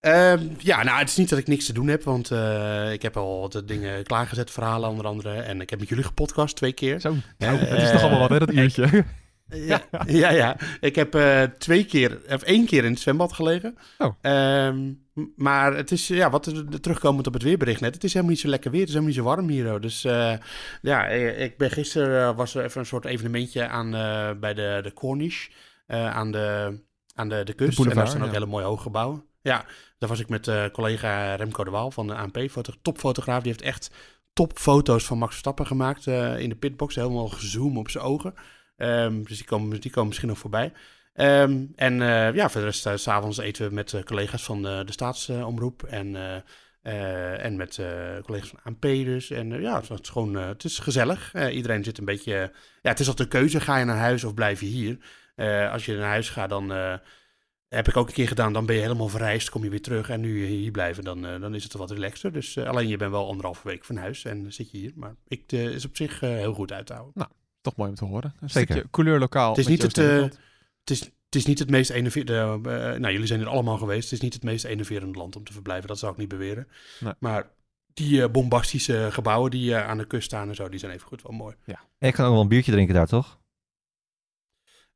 Ehm, ja, nou, het is niet dat ik niks te doen heb. Want eh, ik heb al wat dingen klaargezet, verhalen onder andere. En ik heb met jullie gepodcast twee keer. Zo, dat is toch allemaal wat, hè, dat uurtje. Ja, ja, ja. Ik heb eh, twee keer, of één keer in het zwembad gelegen. Oh. Ehm, maar het is, ja, wat er- er terugkomend op het weerbericht net. Het is helemaal niet zo lekker weer. Het is helemaal niet zo warm hier. hoor. Dus eh, ja, eh, ik ben gisteren, eh, was er even een soort evenementje aan, bij de, de Corniche. aan de, aan de, de kust. boulevard, en daar staan ook ja. hele mooie hoge gebouwen. Ja, daar was ik met collega Remco de Waal van de ANP, foto, topfotograaf. Die heeft echt topfoto's van Max Verstappen gemaakt in de pitbox. Helemaal gezoomd op zijn ogen. Ehm, dus die komen, die komen misschien nog voorbij. Ehm, en eh, ja, voor de rest, eh, s'avonds eten we met eh, collega's van de, de staatsomroep en, eh, eh, en met eh, collega's van ANP dus. En eh, ja, het is gewoon, eh, het is gezellig. Eh, iedereen zit een beetje, ja, het is altijd een keuze. Ga je naar huis of blijf je hier? Eh, als je naar huis gaat, dan eh, heb ik ook een keer gedaan. Dan ben je helemaal verreisd, kom je weer terug. En nu hier blijven, dan, eh, dan is het wat relaxter. Dus eh, alleen je bent wel anderhalve week van huis en zit je hier. Maar ik, eh, is op zich eh, heel goed uit te houden. Toch mooi om te horen. Een Zeker. stukje couleur lokaal. Het is niet het, eh. Het is, het is niet het meest enerverende... eh, nou, jullie zijn er allemaal geweest. Het is niet het meest enerverende land om te verblijven. Dat zou ik niet beweren. Nee. Maar die eh, bombastische gebouwen die eh, aan de kust staan en zo... die zijn even goed wel mooi. En je kan ook wel een biertje drinken daar, toch?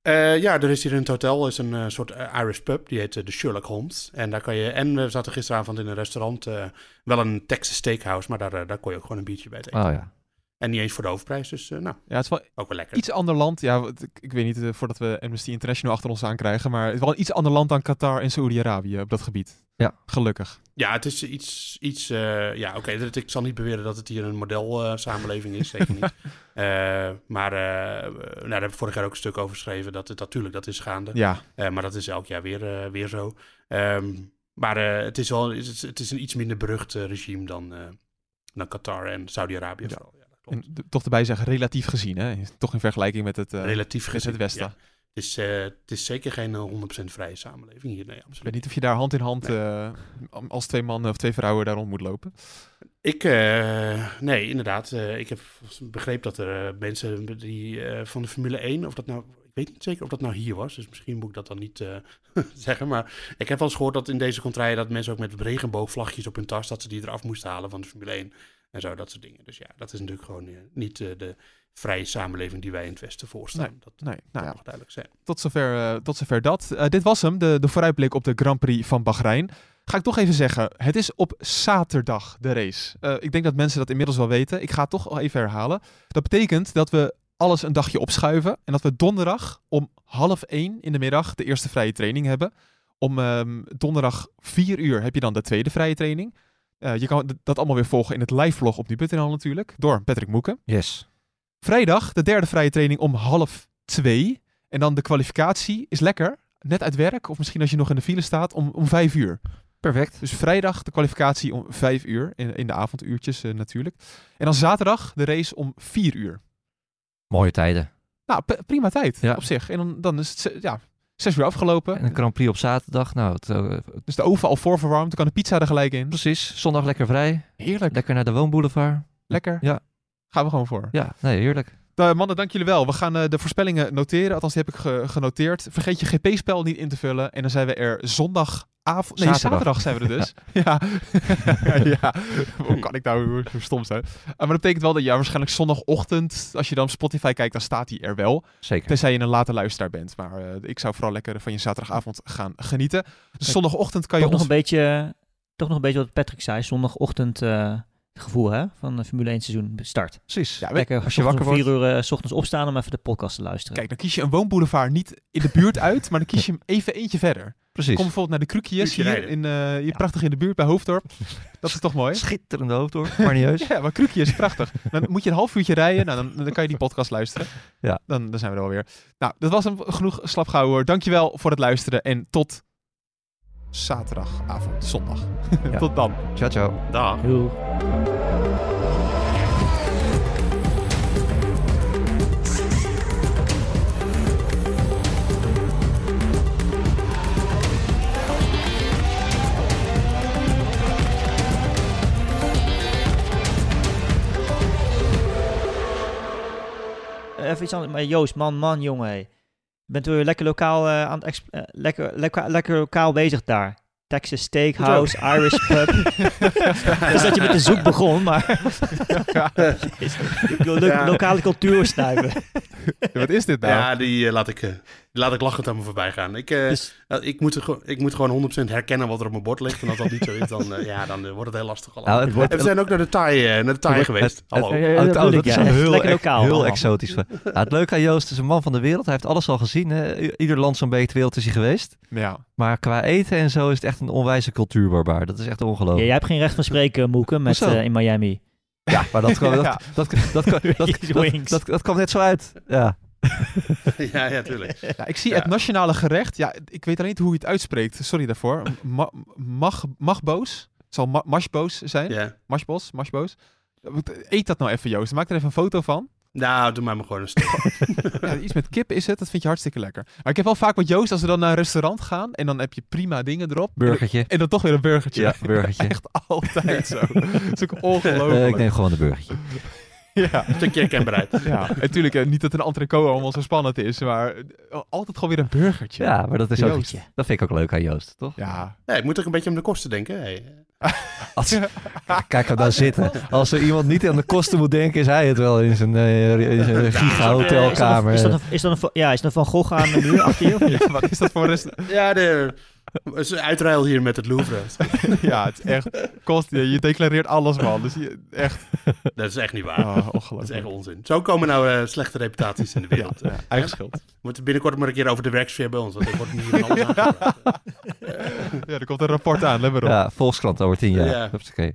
Eh, ja, er is hier in het hotel is een eh, soort Irish pub. Die heet de Sherlock Holmes. En daar kan je... En we zaten gisteravond in een restaurant. eh, wel een Texas steakhouse. Maar daar, daar kon je ook gewoon een biertje bij eten. Oh ja. En niet eens voor de hoofdprijs. Dus eh, nou, Ja, het is wel ook wel lekker. iets ander land. Ja, ik, ik weet niet eh, voordat we Amnesty International achter ons aankrijgen. Maar het is wel een iets ander land dan Qatar en Saoedi-Arabië op dat gebied. Ja. Gelukkig. Ja, het is iets. iets eh, ja, oké. dat ik zal niet beweren dat het hier een model samenleving is. Zeker niet. Eh, maar eh, nou, daar heb ik vorig jaar ook een stuk over geschreven. Dat het natuurlijk, dat is gaande. Ja, Eh, maar dat is elk jaar weer, weer zo. Ehm, maar eh, het is wel het is, het is een iets minder berucht regime dan, eh, dan Qatar en Saudi-Arabië. Ja. vooral. Ja, klopt. en d- toch erbij zeggen, relatief gezien. Hè? Toch in vergelijking met het, eh, Relatief met gezien. het Westen. ja. Het, is, eh, het is zeker geen eh, 100% vrije samenleving hier. Nee, Ik weet absoluut. niet of je daar hand in hand Nee. eh, als twee mannen of twee vrouwen daar rond moet lopen. Ik, eh, nee, inderdaad. eh, ik heb begrepen dat er eh, mensen die eh, van de Formule 1, of dat nou, ik weet niet zeker of dat nou hier was, dus misschien moet ik dat dan niet eh, zeggen. Maar ik heb wel eens gehoord dat in deze contraien dat mensen ook met regenboogvlagjes op hun tas, dat ze die eraf moesten halen van de Formule 1 en zo, dat soort dingen. Dus ja, dat is natuurlijk gewoon eh, niet eh, de vrije samenleving die wij in het Westen voorstaan. dat Nee, nou ja, mag duidelijk zijn. tot zover, eh, tot zover dat. Dit was hem, de, de vooruitblik op de Grand Prix van Bahrein. Ga ik toch even zeggen, het is op zaterdag de race. Ik denk dat mensen dat inmiddels wel weten. Ik ga het toch al even herhalen. Dat betekent dat we alles een dagje opschuiven. En dat we donderdag om half één in de middag de eerste vrije training hebben. Om ehm, donderdag vier uur heb je dan de tweede vrije training. Eh, je kan dat allemaal weer volgen in het live vlog op nu.nl natuurlijk. Door Patrick Moeken. Yes. Vrijdag, de derde vrije training om half twee. En dan de kwalificatie is lekker. Net uit werk, of misschien als je nog in de file staat, om, om vijf uur. Perfect. Dus vrijdag de kwalificatie om vijf uur. In, in de avonduurtjes eh, natuurlijk. En dan zaterdag de race om vier uur. Mooie tijden. Nou, prima tijd Ja. op zich. En dan, dan is het ja, zes uur afgelopen. En een Grand Prix op zaterdag. Nou, het, eh, Dus de oven al voorverwarmd. Dan kan de pizza er gelijk in. precies. Zondag lekker vrij. Heerlijk. Lekker naar de woonboulevard. Lekker. Ja. Gaan we gewoon voor. Ja, nee, heerlijk. Uh, mannen, dank jullie wel. We gaan eh, de voorspellingen noteren. Althans, die heb ik ge- genoteerd. Vergeet je GP-spel niet in te vullen. En dan zijn we er Nee, Zaterdag. zaterdag, zijn we er dus. ja. ja. Hoe kan ik nou hoe stom zijn? Uh, maar dat betekent wel dat ja, waarschijnlijk zondagochtend... Als je dan op Spotify kijkt, dan staat die er wel. Zeker. Tenzij je een late luisteraar bent. Maar eh, ik zou vooral lekker van je zaterdagavond gaan genieten. Dus zondagochtend kan je Toch nog, een beetje, toch nog een beetje wat Patrick zei. Zondagochtend eh, gevoel hè, van de Formule 1 seizoen start. Precies. Ja, Lekker als je wakker om vier uur eh, s ochtends opstaan om even de podcast te luisteren. Kijk, dan kies je een woonboulevard niet in de buurt uit, maar dan kies je hem even eentje verder. Precies. Kom bijvoorbeeld naar de Krukjes hier, rijden. in, eh, hier prachtig in de buurt bij Hoofddorp. Dat is toch mooi? Schitterende hoofddorp. Marnieus. Ja, maar Krukjes is prachtig. Dan moet je een half uurtje rijden, nou, dan, dan kan je die podcast luisteren. Ja. Dan, dan zijn we er alweer. Nou, dat was hem genoeg slapgauw hoor. Dankjewel voor het luisteren en tot zaterdagavond, zondag. Ja. tot dan. Ciao, ciao. Dag. Doei. Even iets anders. Maar Joost, man, man, jongen. Bent weer lekker lokaal, eh, aan het eh, lekker, lekker, lekker lokaal bezig daar. Texas Steakhouse, Irish Pub. dus dat je met de zoek begon, maar... Lo- lokale cultuur snuiven. Wat is dit nou? Ja, die eh, laat ik... laat ik lachend aan me voorbij gaan. Ik, eh, Dus- eh, ik, moet, er gewoon- ik moet gewoon 100% herkennen wat er op mijn bord ligt. En als dat niet zo is, dan, eh, ja, dan eh, wordt het heel lastig allemaal. Nou, het wordt, En we zijn ook naar de Thai, naar de Thai Het- geweest. het- Hallo. Ja, ja, dat bedoel dat ik, is ja. heel, lekker ex- lokaal heel allemaal. exotisch. Ja, het leuke aan Joost is een man van de wereld. Hij heeft alles al gezien. hè. Ieder land zo'n beetje ter wereld is hij geweest. Ja. Maar qua eten en zo is het echt een onwijze cultuurbarbaar. Dat is echt Ja, ongelooflijk. jij hebt geen recht van spreken, Moeke, met, in Miami. Ja, maar dat kwam, Ja. dat kwam net zo uit. Ja. ja, ja, tuurlijk. Ja, ik zie Ja. het nationale gerecht. Ja, ik weet alleen niet hoe je het uitspreekt. Sorry daarvoor. Ma mag, magboos. Het zal ma mashboos zijn. Ja. Mashbos, mashboos. Eet dat nou even, Joost. Maak er even een foto van. Nou, doe maar maar gewoon een stuk. Ja, iets met kip is het. Dat vind je hartstikke lekker. Maar ik heb wel vaak met Joost, als we dan naar een restaurant gaan en dan heb je prima dingen erop. Burgertje. En dan toch weer een burgertje. Ja, burgertje. Echt altijd zo. Dat is ook Eh, ik ongelooflijk. neem gewoon een burgertje. ja. Een stukje herkenbaarheid. ja, en natuurlijk eh, niet dat een entrecote allemaal zo spannend is, maar eh, altijd gewoon weer een burgertje. Ja, maar dat is ook, Joost. dat vind ik ook leuk aan Joost, toch? Ja. Ja, ik moet ook een beetje om de kosten denken. Hey. Als, kijk hem daar zitten. Als er iemand niet aan de kosten moet denken, is hij het wel in zijn, eh, in zijn giga-hotelkamer. Is dat een, is dat een, ja, is dat een Van Gogh aan de muur achter je? of niet? Ja, Wat is dat voor een restaurant? Ja, de het is een uitruil hier met het Louvre. Ja, het is echt... Kost, je, je declareert alles, man. Dus je, echt... Dat is echt niet waar. Oh, Dat is echt onzin. Zo komen nou eh, slechte reputaties in de wereld. Ja, eigen schuld. We moeten binnenkort maar een keer over de werksfeer bij ons. Want er wordt hier van alles. Ja, er komt een rapport aan, let maar op. Ja, Volkskrant over tien jaar. Ja. Hupsakee.